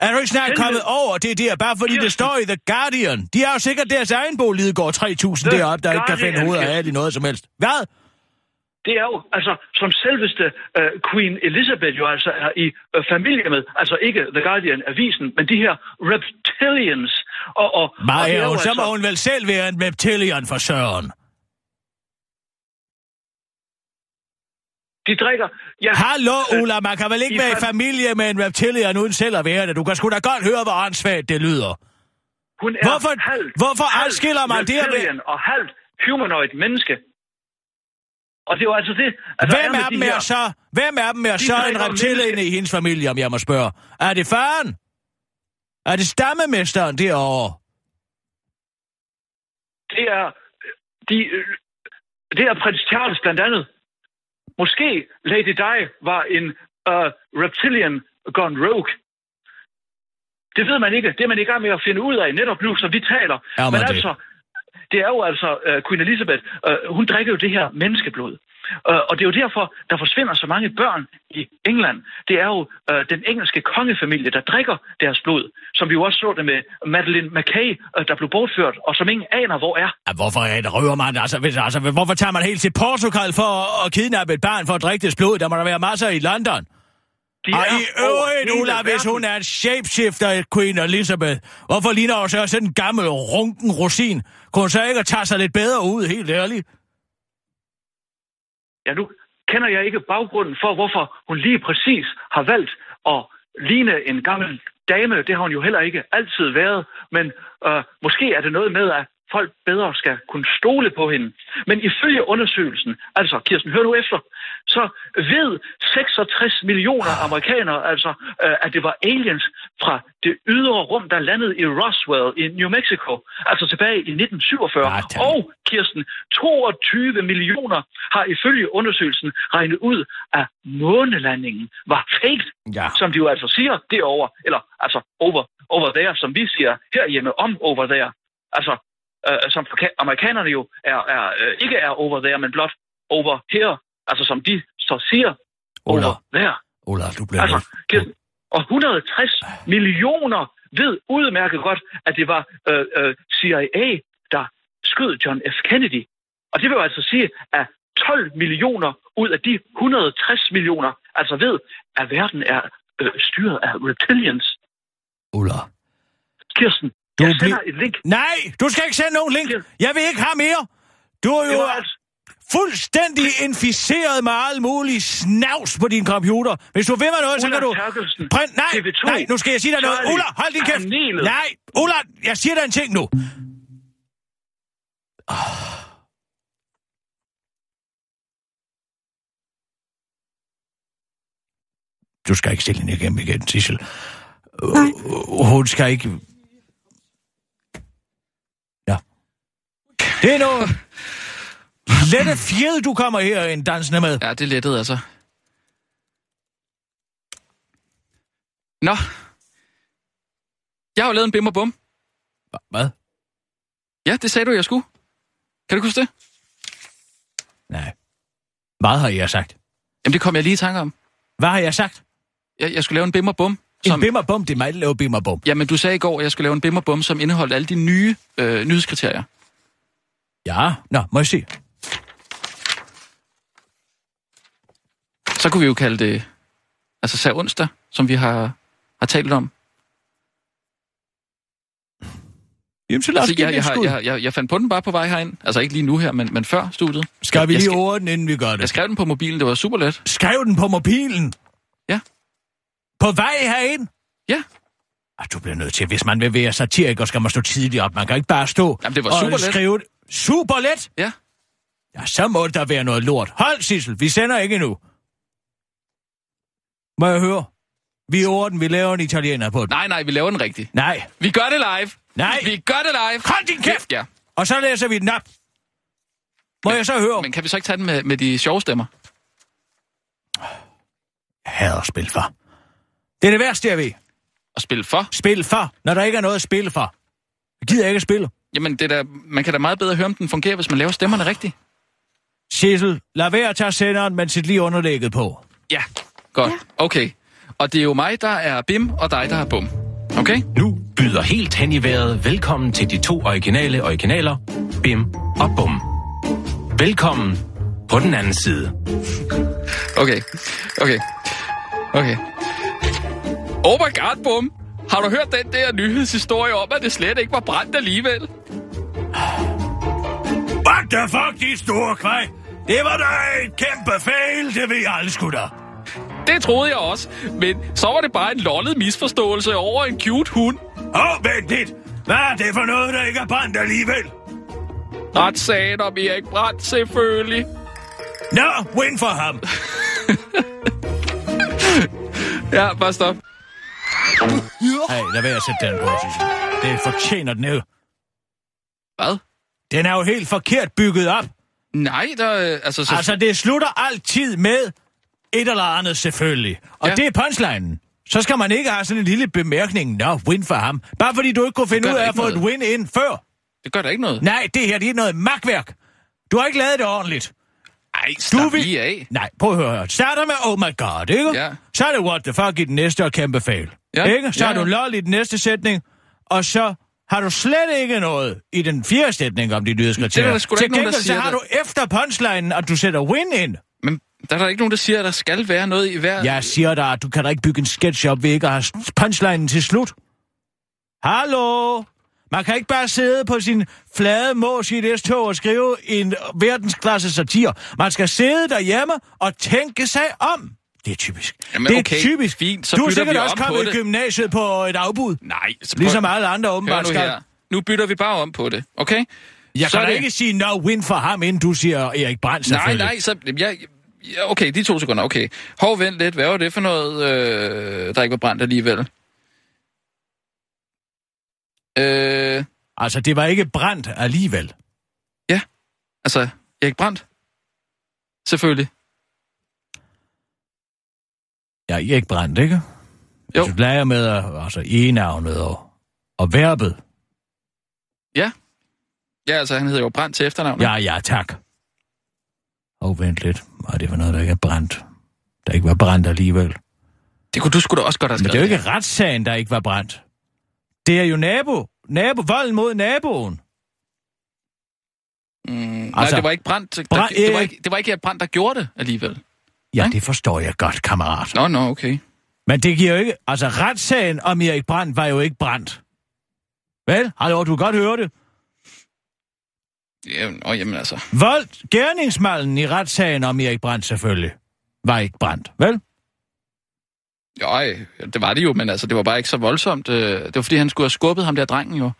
Er du ikke snart Helvede. kommet over det der, bare fordi det Kirsten. står i The Guardian? De har jo sikkert deres egen bog, Lidegaard 3000 The deroppe, der ikke kan finde Guardian, hovedet af i noget som helst. Hvad? Det er jo, altså, som selveste uh, Queen Elizabeth jo altså er i uh, familie med, altså ikke The Guardian-avisen, men de her reptilians. Og, og, og Nej, er jo så må altså- hun vel selv være en reptilian for søren. De drikker... Ja, Hallo, øh, Ulla, man kan vel ikke være i fam- familie med en reptilian uden selv at være det. Du kan sgu da godt høre, hvor åndssvagt det lyder. Hun er Hvorfor, halvt, hvorfor halvt adskiller man det her reptilian og halvt humanoid menneske. Og det jo altså det... Altså, Hvem er dem de er her- så? Hvem er dem er De så en menneske- i hendes familie, om jeg må spørge? Er det faren? Er det stammemesteren derovre? Det er... De, øh, det er prins Charles blandt andet. Måske Lady Di var en uh, reptilian gone rogue. Det ved man ikke. Det er man i gang med at finde ud af netop nu, som vi taler. Ja, men Men altså, det er jo altså uh, Queen Elizabeth. Uh, hun drikker jo det her menneskeblod. Uh, og det er jo derfor, der forsvinder så mange børn i England. Det er jo uh, den engelske kongefamilie, der drikker deres blod. Som vi jo også så det med Madeleine McKay, uh, der blev bortført, og som ingen aner, hvor er. Ja, hvorfor er det røver man? Altså, hvis, altså, hvorfor tager man helt til Portugal for at, at kidnappe et barn for at drikke dets blod? Der må der være masser i London. De Og er i øvrigt, Ulla, hvis hun er en shapeshifter, Queen Elizabeth, hvorfor ligner hun så sådan en gammel runken rosin? Kunne hun så ikke tage sig lidt bedre ud, helt ærligt? Ja, nu kender jeg ikke baggrunden for, hvorfor hun lige præcis har valgt at ligne en gammel dame. Det har hun jo heller ikke altid været. Men øh, måske er det noget med, at folk bedre skal kunne stole på hende. Men ifølge undersøgelsen, altså Kirsten, hør nu efter, så ved 66 millioner amerikanere, altså, øh, at det var aliens fra det ydre rum, der landede i Roswell i New Mexico, altså tilbage i 1947. Ja, tak. Og Kirsten, 22 millioner har ifølge undersøgelsen regnet ud, at månelandingen var fake, Ja. som de jo altså siger derovre, eller altså over, over there, som vi siger herhjemme om over there. Altså, øh, som forka- amerikanerne jo er, er, øh, ikke er over there, men blot over here, altså som de så siger Ulla. over hver. Ulla, du bliver Altså. Kirsten, og 160 millioner ved udmærket godt, at det var øh, øh, CIA, der skød John F. Kennedy. Og det vil jo altså sige, at 12 millioner ud af de 160 millioner, altså ved, at verden er øh, styret af reptilians. Ulla. Kirsten, Du jeg sender et link. Nej, du skal ikke sende nogen link. Jeg vil ikke have mere. Du er jo altså, fuldstændig inficeret med all mulig snavs på din computer. Hvis du vil med noget, så Ulla kan du... Print, nej, TV2, nej, nu skal jeg sige dig noget. Ulla, hold din kæft. panelet. Nej, Ulla, jeg siger dig en ting nu. Du skal ikke stille hende igennem igen, Sissel. Øh, Hun skal ikke... Det er noget... Lette fjed, du kommer her en dansende med. Ja, det lettede altså. Nå. Jeg har jo lavet en bim og bum. Hvad? Ja, det sagde du, jeg skulle. Kan du huske det? Nej. Hvad har jeg sagt? Jamen, det kom jeg lige i tanke om. Hvad har jeg sagt? Jeg, jeg skulle lave en bim og bum. En Som, bim og bum, det er mig, der laver bim og bum. jamen, du sagde i går, at jeg skulle lave en bim og bum, som indeholdt alle de nye øh, nyhedskriterier. Ja, nå, må jeg se. Så kunne vi jo kalde det, altså sag onsdag, som vi har, har talt om. Jamen, så lad os Altså, jeg, jeg, har, jeg, jeg, jeg fandt på den bare på vej herind. Altså ikke lige nu her, men, men før studiet. Skal vi jeg, lige jeg, over den, inden vi gør jeg det? skrev den på mobilen, det var super let. Skrev den på mobilen? Ja. På vej herind? Ja. Ah, du bliver nødt til, hvis man vil være satiriker, skal man stå tidligt op. Man kan ikke bare stå Jamen, det var og super let. skrive det. Super let? Ja. Ja, så må der være noget lort. Hold, Sissel, vi sender ikke nu. Må jeg høre? Vi er over den, vi laver en italiener på den. Nej, nej, vi laver den rigtigt. Nej. Vi gør det live. Nej. Vi gør det live. Hold din kæft! Ja. Og så læser vi den op. Må jeg så høre? Men kan vi så ikke tage den med, med de sjove stemmer? Jeg hader at spille for. Det er det værste, jeg ved. Og spille for? Spil for, når der ikke er noget at spille for. Jeg gider ikke at spille. Jamen, det der, man kan da meget bedre høre, om den fungerer, hvis man laver stemmerne rigtigt. Sissel, lad være at tage senderen, men sit lige underlægget på. Ja. Godt. Okay. Og det er jo mig, der er bim, og dig, der er bum. Okay? Nu byder helt hen i vejret velkommen til de to originale originaler, Bim og Bum. Velkommen på den anden side. Okay. Okay. Okay. Oh my god, bum. Har du hørt den der nyhedshistorie om, at det slet ikke var brændt alligevel? What the fuck, de store kvaj? Det var da et kæmpe fail, det ved jeg aldrig sgu da. Det troede jeg også, men så var det bare en lollet misforståelse over en cute hund. Åh, oh, vent lidt. Hvad er det for noget, der ikke er brændt alligevel? Retssagen om Erik Brandt, selvfølgelig. Nå, win for ham. Ja, bare stop. Hey, lad være at sætte den på, Sissel. Det fortjener den jo. Hvad? Den er jo helt forkert bygget op. Nej, der, øh, altså, så, Altså, det slutter altid med et eller andet, selvfølgelig. Og Ja. det er punchlinen. Så skal man ikke have sådan en lille bemærkning. Nå, win for ham. Bare fordi du ikke kunne finde ud af at få et noget. win ind før. det gør da ikke noget. Nej, det her, det er noget magtværk. Du har ikke lavet det ordentligt. Ej, Du vil- af. Nej, prøv at høre. Starter med oh my god, ikke? Ja. Så er det what the fuck i den næste og kæmpe fail. Ja, Ikke? Så ja, har du ja. lol i den næste sætning, og så har du slet ikke noget i den fjerde sætning om de nyhedskriterier. Det er Til ikke nogen, der gengæld, så har det. du efter punchlinen, at du sætter win ind. Men der er der ikke nogen, der siger, at der skal være noget i hver... Jeg siger dig, at du kan da ikke bygge en sketch op ved ikke at have punchlinen til slut. Hallo? Man kan ikke bare sidde på sin flade mås i et S-tog og skrive en verdensklasse satire. Man skal sidde derhjemme og tænke sig om. Det er typisk. Jamen, det er okay, typisk. fint, så du er sikkert vi også kommet i det. gymnasiet på et afbud. Nej, så prøv... Ligesom alle andre åbenbart nu skal. her. Nu bytter vi bare om på det, okay? Jeg Så kan da det- ikke sige no win for ham, inden du siger Erik Brandt Nej, nej, så... Jeg, okay, de to sekunder, okay. Hov, vent lidt. Hvad var det for noget, øh, der ikke var brændt alligevel? Øh, Altså, det var ikke brændt alligevel. altså, Erik Brandt? Selvfølgelig. Ja, Erik Brandt, ikke? Jo. Du lærer med at- altså, e-navnet og, og verbet. Ja. Ja, altså, han hedder jo Brandt til efternavn. ikke? Ja, ja, tak. Og vent lidt. Er det for noget, der ikke er brændt? Der ikke var brændt alligevel. Det kunne du sgu da også godt have Men skrevet. det er jo ikke retssagen, der ikke var brændt. Det er jo nabo. Nabo, vold mod naboen. Mm, nej, Altså, det var ikke brændt. Der, Brand- det, var øh, ikke, det var ikke brændt, der gjorde det alligevel. Ja, Nej. det forstår jeg godt, kammerat. Nå, nå, okay. Men det giver jo ikke... Altså, retssagen om Erik Brandt var jo ikke brændt. Vel? Hallo, du kan godt høre det. Ja, nå, jamen altså. Vold, gerningsmanden i retssagen om Erik Brandt selvfølgelig, var ikke brændt. Vel? Jo, ej, det var det jo, men altså, det var bare ikke så voldsomt. Øh, Det var fordi, han skulle have skubbet ham der drengen jo.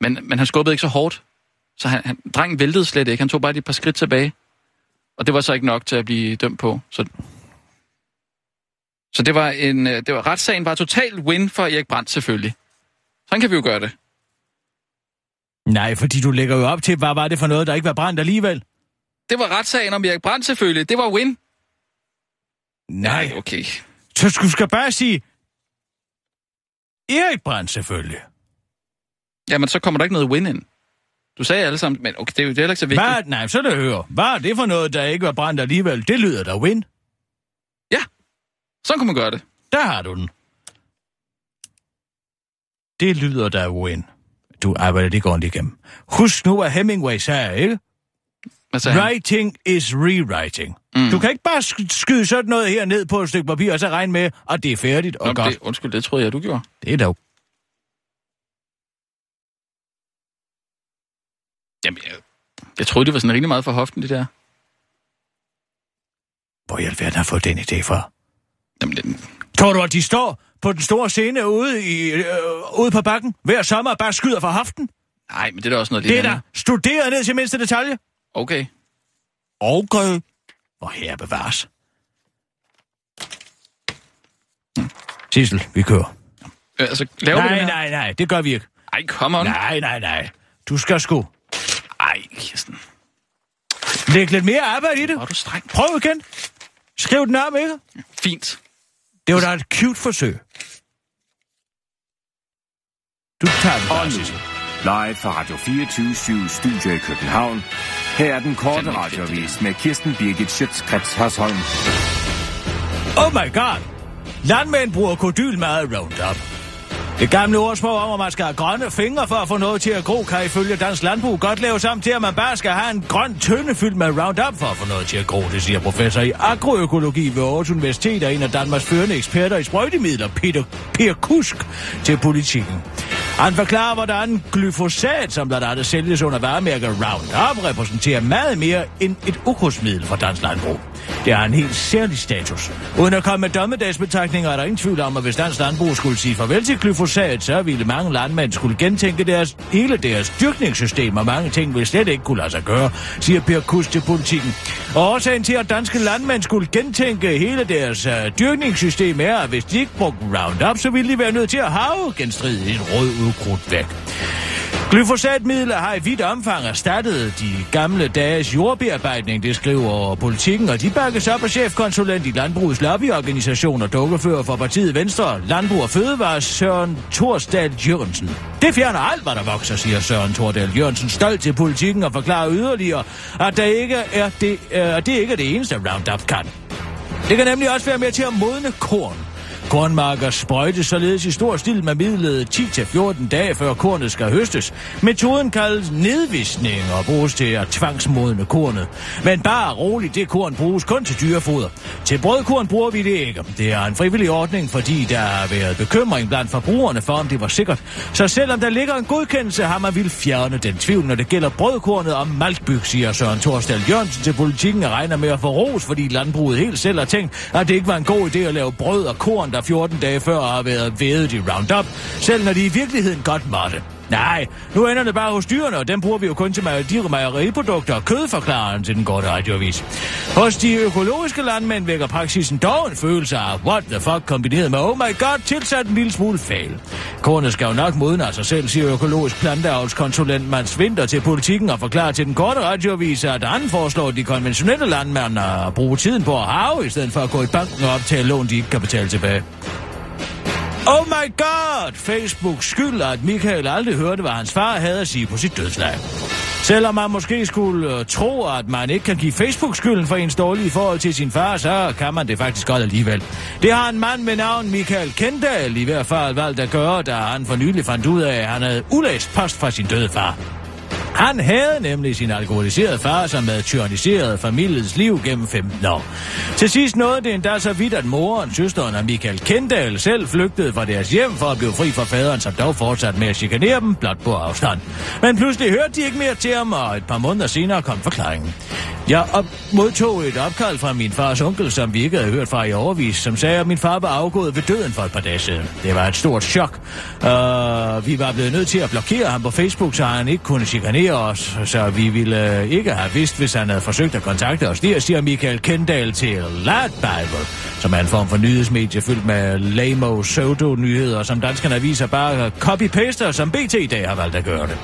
Men, men han skubbede ikke så hårdt. Så han, han, drengen væltede slet ikke. Han tog bare et par skridt tilbage. Og det var så ikke nok til at blive dømt på. Så, så det var en, øh, det var, retssagen var total win for Erik Brandt selvfølgelig. Sådan kan vi jo gøre det. Nej, fordi du lægger jo op til, hvad var det for noget, der ikke var brændt alligevel? Det var retssagen om Erik Brandt selvfølgelig. Det var win. Nej, okay. Så du skal bare sige... Erik Brandt selvfølgelig. Jamen, så kommer der ikke noget win ind. Du sagde alle sammen, men okay, det er jo det er heller ikke så vigtigt. Hvad? Nej, så det høre. Hvad er det for noget, der ikke var brændt alligevel? Det lyder da win. Sådan kunne man gøre det. Der har du den. Det lyder da win. Du arbejder det ordentligt igennem. Husk nu, hvad Hemingway sagde, ikke? Hvad sagde han? Writing is rewriting. Mm. Du kan ikke bare sk- skyde sådan noget her ned på et stykke papir, og så regne med, at det er færdigt og Nå, godt. det, undskyld, det troede jeg, du gjorde. Det er dog. Jamen, jeg, jeg troede, det var sådan rimelig meget for hoften, det der. Hvor i alverden har fået den idé fra? Jamen, den, Tror du, at de står på den store scene ude, i, øh, ude på bakken hver sommer og bare skyder fra hoften? nej, men det er da også noget Det er da studeret ned til mindste detalje. Okay. Okay. Hvor her bevares. Sissel, vi kører. Øh, altså, laver Nej, det her? nej, nej, det gør vi ikke. Ej, come on. Nej, nej, nej. Du skal sgu Ej, Kirsten. lægge lidt mere arbejde i det. Er du streng. Prøv igen. Skriv den om, ikke? Fint. Det var da et cute forsøg. Du tager den Og live fra Radio 24 Studio i København. Her er den korte radiovis med Kirsten Birgit Schøtzgrads Hasholm. Oh my god! Landmænd bruger kodylmad Roundup. Det gamle ordsprog om, at man skal have grønne fingre for at få noget til at gro, kan ifølge dansk landbrug godt laves om til, at man bare skal have en grøn tønde fyldt med Roundup for at få noget til at gro, det siger professor i agroøkologi ved Aarhus Universitet og en af Danmarks førende eksperter i sprøjtemidler, Peter Kusk, til politikken. Han forklarer, hvordan glyfosat, som blandt andet sælges under varemærket Roundup, repræsenterer meget mere end et ukrudtsmiddel for dansk landbrug. Det har en helt særlig status. Uden at komme med dommedagsbetragtninger er der ingen tvivl om, at hvis dansk landbrug skulle sige farvel til glyfosat, så ville mange landmænd skulle gentænke deres, hele deres dyrkningssystem, og mange ting ville slet ikke kunne lade sig gøre, siger Per Kus til politikken. Og årsagen til, at danske landmænd skulle gentænke hele deres uh, dyrkningssystem er, at hvis de ikke brugte Roundup, så ville de være nødt til at have genstridigt rød ukrudt væk. Glyfosatmidler har i vidt omfang erstattet de gamle dages jordbearbejdning, det skriver politikken, og de bakkes op af chefkonsulent i Landbrugets lobbyorganisation og dukkefører for partiet Venstre, Landbrug og Fødevare, Søren Torsdal Jørgensen. Det fjerner alt, hvad der vokser, siger Søren Tordal Jørgensen stolt til politikken og forklarer yderligere, at der ikke er det, øh, det ikke er det eneste, Roundup kan. Det kan nemlig også være med til at modne korn. Kornmarker sprøjtes således i stor stil med midlet 10-14 dage før kornet skal høstes. Metoden kaldes nedvisning og bruges til at tvangsmodne kornet. Men bare roligt, det korn bruges kun til dyrefoder. Til brødkorn bruger vi det ikke. Det er en frivillig ordning, fordi der har været bekymring blandt forbrugerne for, om det var sikkert. Så selvom der ligger en godkendelse, har man vil fjerne den tvivl, når det gælder brødkornet og maltbyg, siger Søren Torsdal Jørgensen til politikken og regner med at få ros, fordi landbruget helt selv har tænkt, at det ikke var en god idé at lave brød og korn, der 14 dage før har været vædet i Roundup, selv når de i virkeligheden godt måtte. Nej, nu ender det bare hos dyrene, og dem bruger vi jo kun til mejeriprodukter og kød, forklarer han til den gode radioavis. Hos de økologiske landmænd vækker praksisen dog en følelse af what the fuck kombineret med oh my god tilsat en lille smule fail. Kornet skal jo nok modne af sig selv, siger økologisk planteavlskonsulent Mans Winter til politikken og forklarer til den korte radioavis, at han foreslår de konventionelle landmænd at bruge tiden på at have, i stedet for at gå i banken og optage lån, de ikke kan betale tilbage. Oh my god! Facebook skylder, at Michael aldrig hørte, hvad hans far havde at sige på sit dødsleje. Selvom man måske skulle øh, tro, at man ikke kan give Facebook skylden for ens dårlige forhold til sin far, så kan man det faktisk godt alligevel. Det har en mand med navn Michael Kendall i hvert fald valgt at gøre, da han for nylig fandt ud af, at han havde ulæst post fra sin døde far. Han havde nemlig sin alkoholiserede far, som havde tyranniseret familiens liv gennem 15 år. Til sidst nåede det endda så vidt, at moren, søsteren og Michael Kendall selv flygtede fra deres hjem for at blive fri fra faderen, som dog fortsatte med at chikanere dem blot på afstand. Men pludselig hørte de ikke mere til ham, og et par måneder senere kom forklaringen. Jeg op- modtog et opkald fra min fars onkel, som vi ikke havde hørt fra i overvis, som sagde, at min far var afgået ved døden for et par dage siden. Det var et stort chok. Uh, vi var blevet nødt til at blokere ham på Facebook, så han ikke kunne chikanere os, så vi ville øh, ikke have vidst, hvis han havde forsøgt at kontakte os. Det siger Michael Kendall til Lad Bible, som er en form for nyhedsmedie fyldt med lame pseudo-nyheder, som danskerne aviser bare copy-paster, som BT i dag har valgt at gøre det.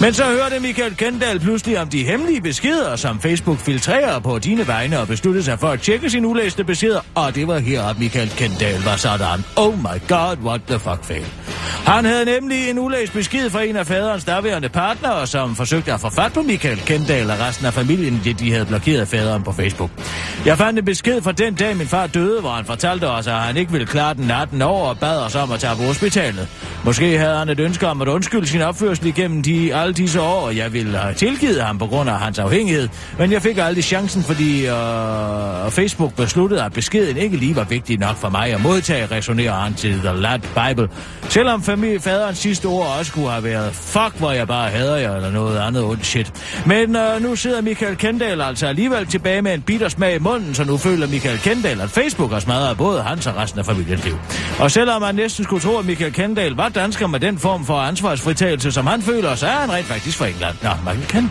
Men så hørte Michael Kendall pludselig om de hemmelige beskeder, som Facebook filtrerer på dine vegne og besluttede sig for at tjekke sine ulæste beskeder, og det var her, at Michael Kendall var sådan. Oh my god, what the fuck fail. Han havde nemlig en ulæst besked fra en af faderens daværende partnere, som forsøgte at få fat på Michael Kendall og resten af familien, det de havde blokeret faderen på Facebook. Jeg fandt en besked fra den dag, min far døde, hvor han fortalte os, at han ikke ville klare den natten over og bad os om at tage på hospitalet. Måske havde han et ønske om at undskylde sin opførsel igennem de, alle disse år, og jeg ville have tilgivet ham på grund af hans afhængighed. Men jeg fik aldrig chancen, fordi øh, Facebook besluttede, at beskeden ikke lige var vigtig nok for mig at modtage, resonerer han til The Lad Bible. Selvom familiefaderens sidste ord også kunne have været, fuck, hvor jeg bare hader jer, eller noget andet ondt shit. Men øh, nu sidder Michael Kendall altså alligevel tilbage med en bitter smag i munden, så nu føler Michael Kendall, at Facebook har smadret både hans og resten af familiens liv. Og selvom man næsten skulle tro, at Michael Kendall var dansker med den form for ansvarsfritagelse, som han føler, så er han rent faktisk fra England. Nå, Michael Kendall.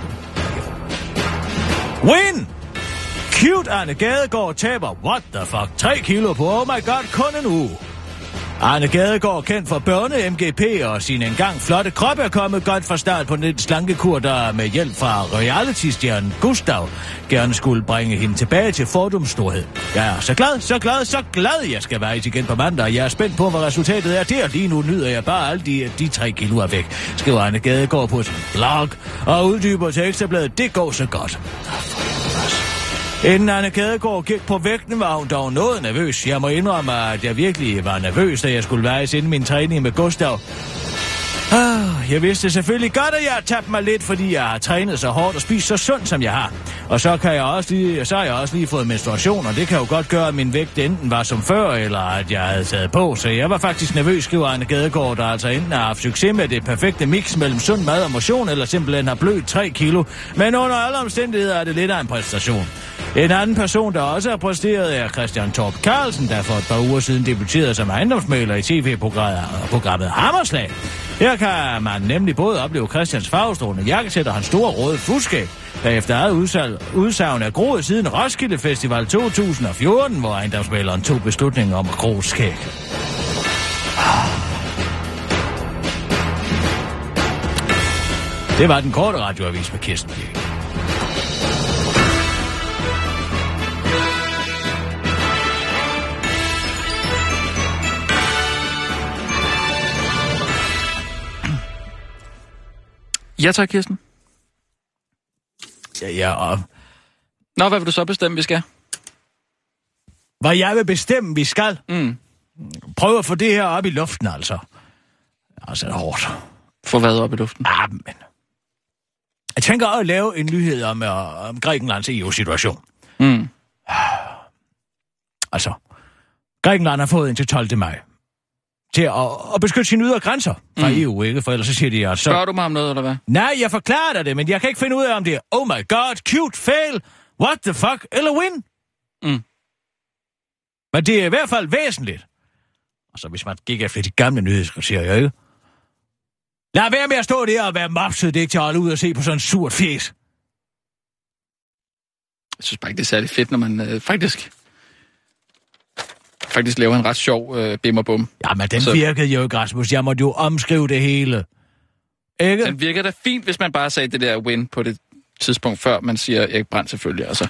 Win! Cute Arne Gadegaard taber, what the fuck, 3 kilo på, oh my god, kun en uge. Arne Gadegaard, kendt for børne-MGP og sin engang flotte krop, er kommet godt fra start på den slankekur, der med hjælp fra reality-stjernen Gustav gerne skulle bringe hende tilbage til fordomsstorhed. Jeg er så glad, så glad, så glad, jeg skal være igen på mandag. Jeg er spændt på, hvad resultatet er der. Lige nu nyder jeg bare alle de, de tre kilo er væk, skriver Arne Gadegaard på sin blog og uddyber til ekstrabladet. Det går så godt. Inden Anne Kadegaard gik på vægten, var hun dog noget nervøs. Jeg må indrømme, at jeg virkelig var nervøs, da jeg skulle vejes inden min træning med Gustav. Ah, jeg vidste selvfølgelig godt, at jeg har tabt mig lidt, fordi jeg har trænet så hårdt og spist så sundt, som jeg har. Og så, kan jeg også lige, så har jeg også lige fået menstruation, og det kan jo godt gøre, at min vægt enten var som før, eller at jeg havde taget på. Så jeg var faktisk nervøs, skriver Anne Gadegaard, der altså enten har haft succes med det perfekte mix mellem sund mad og motion, eller simpelthen har blødt 3 kilo. Men under alle omstændigheder er det lidt af en præstation. En anden person, der også har præsteret, er Christian Torp Carlsen, der for et par uger siden debuterede som ejendomsmaler i tv-programmet Hammerslag. Her kan man nemlig både opleve Christians farvestrålende jakkesæt og hans store røde fuskab, der efter eget udsagn, udsagn er groet siden Roskilde Festival 2014, hvor ejendomsmaleren tog beslutningen om at gro skæg. Det var den korte radioavis med Kirsten Birgit. Ja tak, Kirsten. Ja, ja, og Nå, hvad vil du så bestemme, vi skal? hvad jeg vil bestemme, vi skal. Mm. Prøv at få det her op i luften, altså. Altså, det er hårdt. For hvad op i luften? Ah, men... Jeg tænker at lave en nyhed om, uh, om Grækenlands EU-situation. Mm. Altså, Grækenland har fået indtil 12. maj til at, at beskytte sine ydre grænser fra Mm. EU, ikke? For ellers så siger de, at så... Spørger du mig om noget, eller hvad? Nej, jeg forklarer dig det, men jeg kan ikke finde ud af, om det er oh my god, cute, fail, what the fuck, eller win. Mm. Men det er i hvert fald væsentligt. Altså, hvis man gik efter de gamle nyhedskriterier, ikke? Lad være med at stå der og være mopset, det er ikke til at holde ud og se på sådan en surt fjes. Jeg synes bare ikke, det er særlig fedt, når man øh, faktisk faktisk laver en ret sjov øh, bim og bum. Jamen, den Så- virkede jo ikke, Rasmus. Jeg måtte jo omskrive det hele. Ikke? Den virker da fint, hvis man bare sagde det der win på det tidspunkt, før man siger Erik Brandt selvfølgelig. Altså.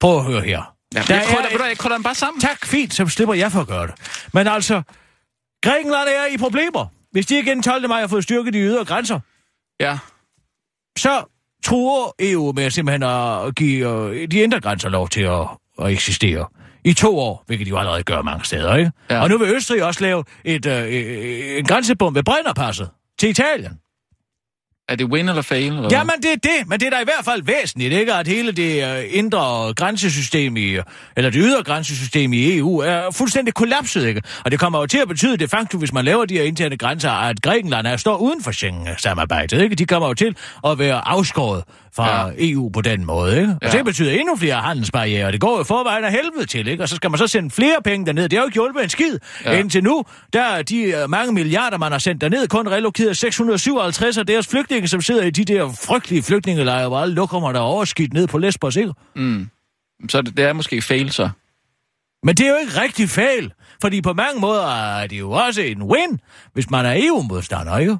Prøv at høre her. Ja, Der jeg, krydder, er- jeg krydder dem bare sammen. Tak, fint, så slipper jeg for at gøre det. Men altså, Grækenland er i problemer. Hvis de inden 12. maj har fået styrket de ydre grænser, Ja. så truer EU med simpelthen at give øh, de indre grænser lov til at, at eksistere. I to år, hvilket de jo allerede gør mange steder, ikke? Ja. Og nu vil Østrig også lave et, øh, øh, en grænsebom ved Brennerpasset til Italien. Er det win eller fail? Eller Jamen, det er det, men det er da i hvert fald væsentligt, ikke? At hele det øh, indre grænsesystem i, eller det ydre grænsesystem i EU er fuldstændig kollapset, ikke? Og det kommer jo til at betyde de facto, hvis man laver de her interne grænser, at Grækenland er står uden for Schengen-samarbejdet, ikke? De kommer jo til at være afskåret fra ja. EU på den måde, ikke? Og Ja. det betyder endnu flere handelsbarriere. Det går jo forvejen af helvede til, ikke? Og så skal man så sende flere penge derned. Det har jo ikke hjulpet en skid. Ja. Indtil nu, der er de øh, mange milliarder, man har sendt derned, kun relokeret 657 af deres flygtninge, som sidder i de der frygtelige flygtningelejre, hvor alle lokummer der er overskidt ned på Lesbos, ikke? Så det, det er måske fail, så. Men det er jo ikke rigtig fejl, fordi på mange måder er det jo også en win, hvis man er EU-modstander, ikke?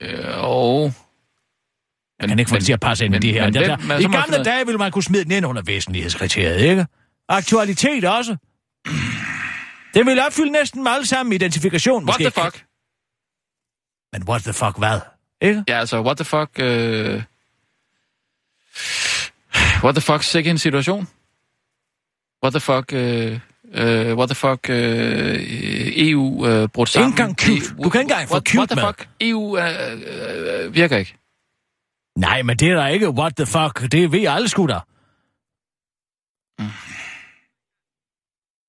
Øh, og... Jeg kan ikke få det til at passe ind med men- de her. men der, der, I gamle dage ville man kunne smide den ind under væsentlighedskriteriet, ikke? Aktualitet også. Det vil opfylde næsten alle sammen identifikation. What måske the ikke. fuck? Men what the fuck hvad? Ikke? Ja, altså, what the fuck... Øh... What the fuck, sikke en situation? What the fuck... Øh... Øh, what the fuck, øh, EU øh, brudt sammen. engang cute. Du kan ikke engang få what, cute What the med. fuck, EU øh, øh, virker ikke. Nej, men det er der ikke what the fuck. Det ved alle sgu da.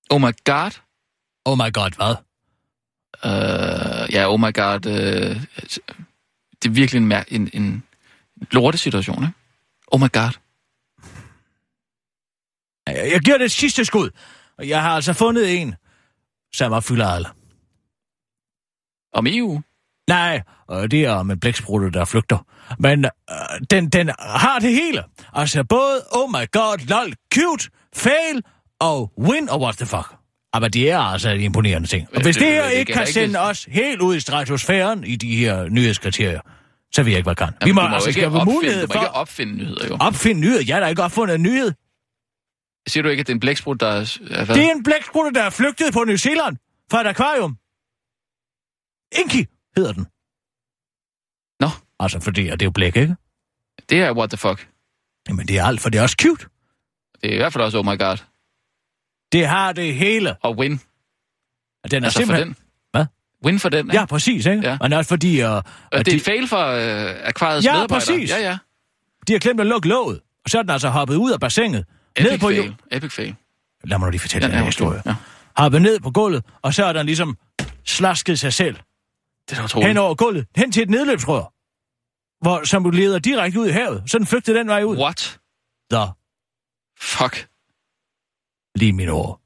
Oh my god. Oh my god, hvad? Øh, ja, oh my god. Øh, det er virkelig en, en, en lortesituation, ikke? Oh my god. Jeg giver det et sidste skud. Og jeg har altså fundet en, som opfylder alle. Om EU? Nej, og det er om en blæksprutte, der flygter. Men øh, den, den har det hele. Altså både oh my god, lol, cute, fail og win og what the fuck. Men det er altså en imponerende ting. Og hvis det- det her ikke kan ikke- sende os helt ud i stratosfæren i de her nyhedskriterier, så ved jeg ikke, hvad kan. Vi Jamen, må, du må altså have opfinde, mulighed du må for ikke opfinde nyheder, jo. opfinde nyhed. Jeg har da ikke opfundet en nyhed. Siger du ikke, at det er en blæksprut, der er... hvad? Det er en blæksprutte, der er flygtet på New Zealand fra et akvarium. Inky hedder den. Nå. Altså, fordi det er jo blæk, ikke? det er what the fuck. Jamen, det er alt, for det er også cute. Det er i hvert fald også oh my god. Det har det hele. Og win. Og Den er Altså for simpelthen... den. Hvad? Win for den, ikke? Ja, præcis, ikke? Ja. Men også fordi... Uh, Og det er et fail for øh, akvariets Ja, medarbejdere. præcis. Ja, ja. de har glemt at lukke låget. Og så er den altså hoppet ud af bassinet. ned Epic på fail. Epic fail. Lad mig nu lige fortælle Ja, den her historie. ja. Hoppet ned på gulvet, og så er den ligesom slasket sig selv Det er da hen over gulvet, hen til et nedløbsrør, hvor, som leder direkte ud i havet. Så den flygtede den vej ud. What? Så, Fuck. Lige mine ord.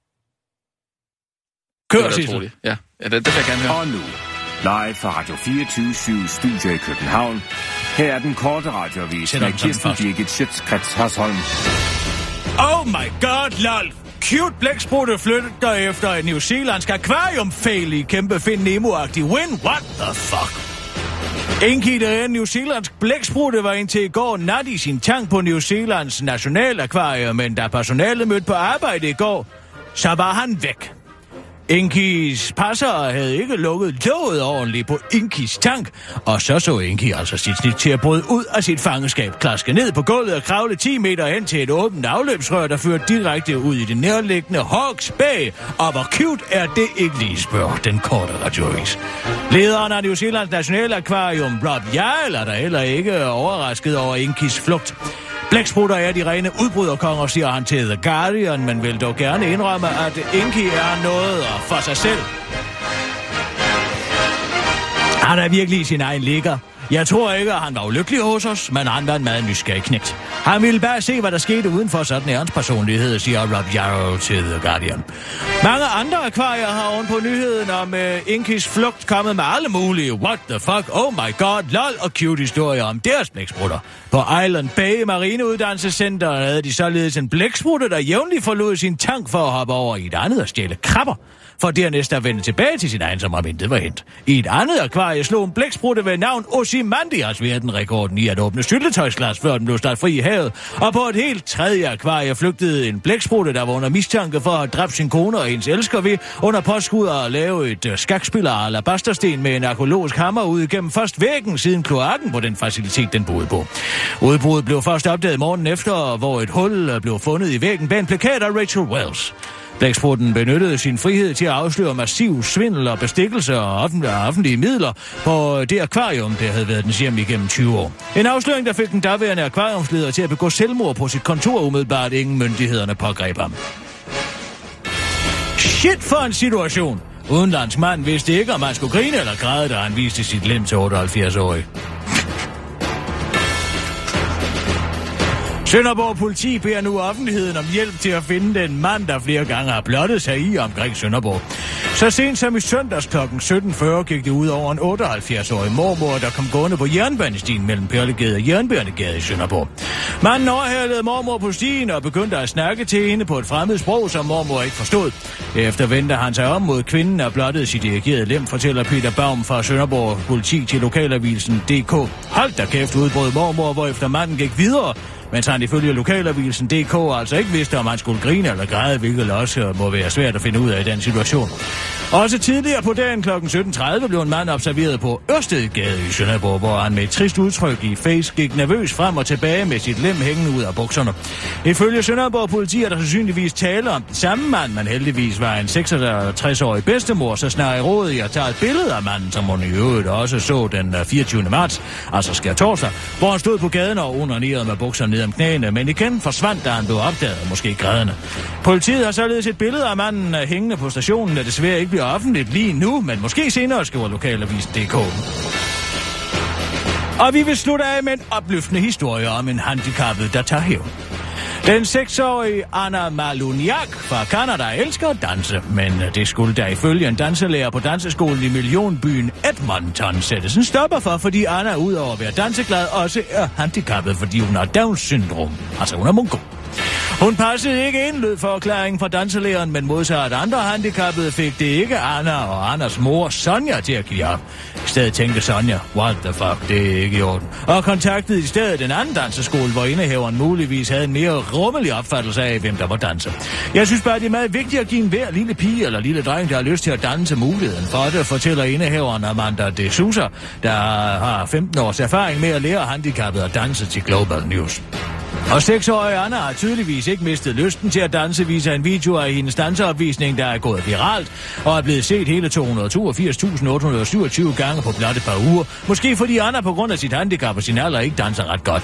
Kør, Sissel. Ja, ja det, det vil jeg gerne høre. Og nu, live fra Radio 24 Studio i København. Her er den korte radiovis med Kirsten. Birgit Schøtzgrads Hasholm. Oh my god, lol. Cute blæksprutte flytter efter en New Zealandsk akvarium fail i kæmpe Find Nemo-agtig win. What the fuck? Enkid er en New Zealandsk blæksprutte, var indtil i går nat i sin tank på New Zealands nationalakvarium, men da personalet mødte på arbejde i går, så var han væk. Inkis passer havde ikke lukket låget ordentligt på Inkis tank, og så så Inki altså sit snit til at bryde ud af sit fangeskab, klaske ned på gulvet og kravle 10 meter hen til et åbent afløbsrør, der fører direkte ud i det nærliggende Hawks Bay. Og hvor cute er det ikke lige, spørger den korte radioavis. Lederen af New Zealands nationalakvarium, Rob Jarl, er der heller ikke overrasket over Inkis flugt. Blæksprutter er de rene udbryderkonger, siger han til The Guardian, men vil dog gerne indrømme, at Inki er noget for sig selv. Han er virkelig i sin egen ligger. Jeg tror ikke, at han var ulykkelig hos os, men han var en meget nysgerrig knægt. Han ville bare se, hvad der skete udenfor, sådan er hans personlighed, siger Rob Yarrow til The Guardian. Mange andre akvarier har oven på nyheden om øh, uh, Inkis flugt kommet med alle mulige what the fuck, oh my god, lol og cute historier om deres blæksprutter. På Island Bay Marineuddannelsescenter havde de således en blæksprutte, der jævnligt forlod sin tank for at hoppe over i et andet og stjæle krabber for dernæst at vende tilbage til sin egen, som om intet var hent. I et andet akvarie slog en blæksprutte ved navn Osimandias Ozymandias verdenrekorden i at åbne syltetøjsglas, før den blev startet fri i havet. Og på et helt tredje akvarie flygtede en blæksprutte, der var under mistanke for at dræbe sin kone og hendes elsker ved under påskud at lave et øh, skakspil af alabastersten med en arkeologisk hammer ud igennem først væggen siden kloakken på den facilitet, den boede på. Udbruddet blev først opdaget morgen efter, hvor et hul øh, blev fundet i væggen bag en plakat af Rachel Wells. Blæksprutten benyttede sin frihed til at afsløre massiv svindel og bestikkelse og offentlige, offentlige midler på det akvarium, der havde været dens hjem igennem 20 år. En afsløring, der fik den daværende akvariumsleder til at begå selvmord på sit kontor umiddelbart, ingen myndighederne pågreb ham. Shit for en situation! Udenlandsmand vidste ikke, om han skulle grine eller græde, da han viste sit lem til 78-årig. Sønderborg politi beder nu offentligheden om hjælp til at finde den mand, der flere gange har blottet sig i omkring Sønderborg. Så sent som i søndags kl. 17.40 gik det ud over en 78-årig mormor, der kom gående på jernbanestien mellem Perlegade og Jernbanegade i Sønderborg. Manden overhældede mormor på stien og begyndte at snakke til hende på et fremmed sprog, som mormor ikke forstod. Efter vendte han sig om mod kvinden og blottede sit dirigerede lem, fortæller Peter Baum fra Sønderborg politi til lokalavisen DK. Hold da kæft, udbrød mormor, hvorefter manden gik videre mens han ifølge lokalavisen DK altså ikke vidste, om han skulle grine eller græde, hvilket også øh, må være svært at finde ud af i den situation. Også tidligere på dagen kl. 17.30 blev en mand observeret på Ørstedgade i Sønderborg, hvor han med et trist udtryk i face gik nervøs frem og tilbage med sit lem hængende ud af bukserne. Ifølge Sønderborg politi er der sandsynligvis tale om den samme mand, men heldigvis var en 66-årig bedstemor så snart i råd i at tage et billede af manden, som hun i øvrigt også så den øh, 24. marts, altså skær torsdag, hvor han stod på gaden og onanerede med bukserne ned om knæene, men igen forsvandt, da han blev opdaget, måske grædende. Politiet har således et billede af manden øh, hængende på stationen, der desværre ikke bliver offentligt lige nu, men måske senere, skriver lokalavis.dk. Og vi vil slutte af med en opløftende historie om en handicappet, der tager hævn. Den seksårige Anna Maluniak fra Canada elsker at danse, men det skulle der ifølge en danselærer på danseskolen i millionbyen Edmonton sættes en stopper for, fordi Anna udover at være danseglad også er handicappet, fordi hun har Downs syndrom. Altså hun er mongol. Hun passede ikke ind, lød forklaringen fra danselæreren, men modsat andre handicappede fik det ikke Anna og Anders mor Sonja til at give op. I stedet tænkte Sonja, what the fuck, det er ikke i orden. Og kontaktede i stedet den anden danseskole, hvor indehaveren muligvis havde en mere rummelig opfattelse af, hvem der var danser. Jeg synes bare, det er meget vigtigt at give en hver lille pige eller lille dreng, der har lyst til at danse muligheden for det, fortæller indehaveren Amanda de Sousa, der har 15 års erfaring med at lære handicappede at danse til Global News. Og seksårige Anna har tydeligvis ikke mistet lysten til at danse, viser en video af hendes danseopvisning, der er gået viralt, og er blevet set hele 282.827 gange på blot et par uger. Måske fordi Anna på grund af sit handicap og sin alder ikke danser ret godt.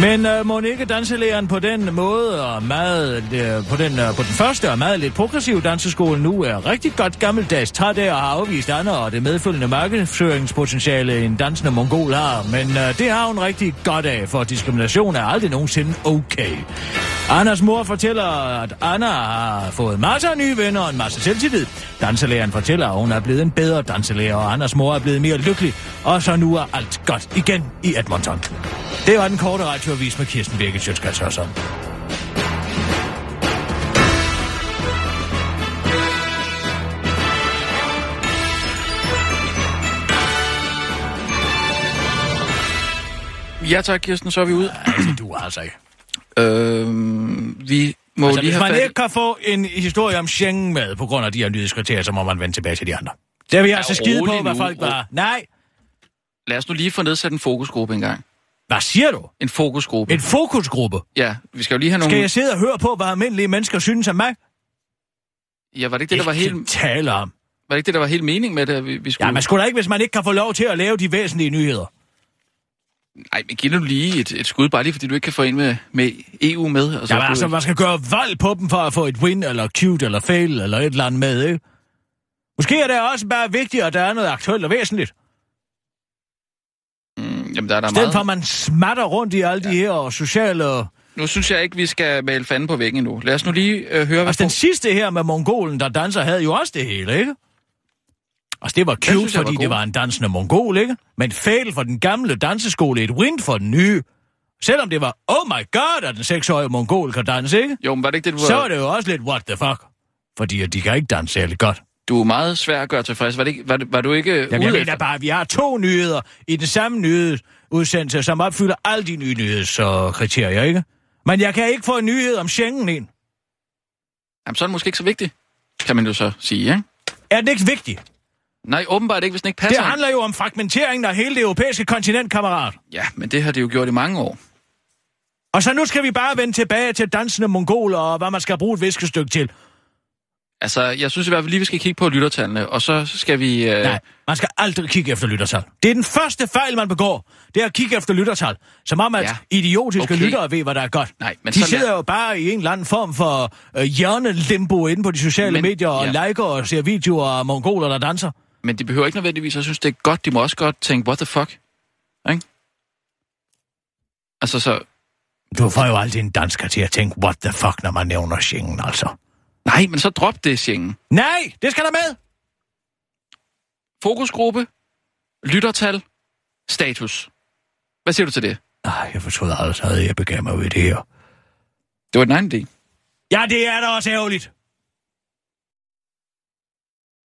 Men øh, må ikke danselæren på den måde og meget, øh, på, den, øh, på den første og meget lidt progressive danseskole nu er rigtig godt gammeldags træt af og har afvist Anna og det medfølgende markedsføringspotentiale en dansende mongol har. Men øh, det har hun rigtig godt af, for diskrimination er aldrig nogensinde okay. Annas mor fortæller, at Anna har fået masser af nye venner og en masse selvtillid. Danselæreren fortæller, at hun er blevet en bedre danselærer, og Annas mor er blevet mere lykkelig. Og så nu er alt godt igen i Edmonton. Det var den korte radioavis med Kirsten Birgit Sjøtskrets Ja tak, Kirsten, så er vi ude. Altså, du er altså ikke. Øh, vi må Altså, lige hvis man fat ikke kan få en historie om Schengen med på grund af de her nyhedskriterier, så må man vende tilbage til de andre. Det vil jeg altså skide på, hvad nu. folk var. Nej, Lad os nu lige få nedsat en fokusgruppe engang. hvad siger du? En fokusgruppe. En fokusgruppe. Ja, vi skal jo lige have nogle... Skal jeg sidde og høre på, hvad almindelige mennesker synes om mig? Ja, var det ikke det, der var helt, tale om. var det ikke det, der var helt mening med det, vi, vi skulle... Ja, man skulle da ikke, hvis man ikke kan få lov til at lave de væsentlige nyheder. Nej, men giv nu lige et, et skud, bare lige fordi du ikke kan få en med, med EU med. Og så Ja, men kunne- altså, man skal gøre valg på dem for at få et win, eller cute, eller fail, eller et eller andet med, ikke? Måske er det også bare vigtigt, at der er noget aktuelt og væsentligt. Mm, jamen, der er der I stedet meget... for, at man smatter rundt i alle de her sociale... Nu synes jeg ikke, vi skal male fanden på væggen endnu. Lad os nu lige øh, høre, hvad... Altså, den sidste her med mongolen, der danser, havde jo også det hele, ikke? Altså, det var cute, synes var fordi god. det var en dansende mongol, ikke? Men fail for den gamle danseskole, et win for den nye. Selvom det var, oh my god, at den seksårige mongol kan danse, ikke? Jo, men var det ikke det, du var... Så er det jo også lidt what the fuck. Fordi de kan ikke danse særlig godt. Du er meget svær at gøre tilfreds. Var, det, ikke- var, var du ikke Jamen, jeg mener bare, at vi har to nyheder i den samme nyhedsudsendelse, som opfylder alle de nye nyhedskriterier, ikke? Men jeg kan ikke få en nyhed om Schengen ind. Jamen, så er det måske ikke så vigtigt, kan man jo så sige, ikke? Er det ikke vigtigt? Nej, åbenbart ikke, hvis den ikke passer. Det handler jo om fragmenteringen af hele det europæiske kontinent, kammerat. Ja, men det har det jo gjort i mange år. Og så nu skal vi bare vende tilbage til dansende mongoler og hvad man skal bruge et viskestykke til. Altså, jeg synes i hvert fald lige, vi skal kigge på lyttertallene, og så skal vi... Øh... Nej, man skal aldrig kigge efter lyttertal. Det er den første fejl, man begår. Det er at kigge efter lyttertal. Som om, at Ja. idiotiske Okay. lyttere ved, hvad der er godt. Nej, men De så sidder lad- jo bare i en eller anden form for øh, hjørnelimbo inde på de sociale Men- medier og ja. liker og ser videoer af mongoler, der danser. Men de behøver ikke nødvendigvis at synes, det er godt. De må også godt tænke, what the fuck? Ikke? Altså, så... Du får jo aldrig en dansker til at tænke, what the fuck, når man nævner Schengen, altså. Nej, men så drop det, Schengen. Nej, det skal der med. Fokusgruppe, lyttertal, status. Hvad siger du til det? Ej, jeg fortrød aldrig, at jeg begav mig i det her. Det var den egen idé. Ja, det er da også ærgerligt.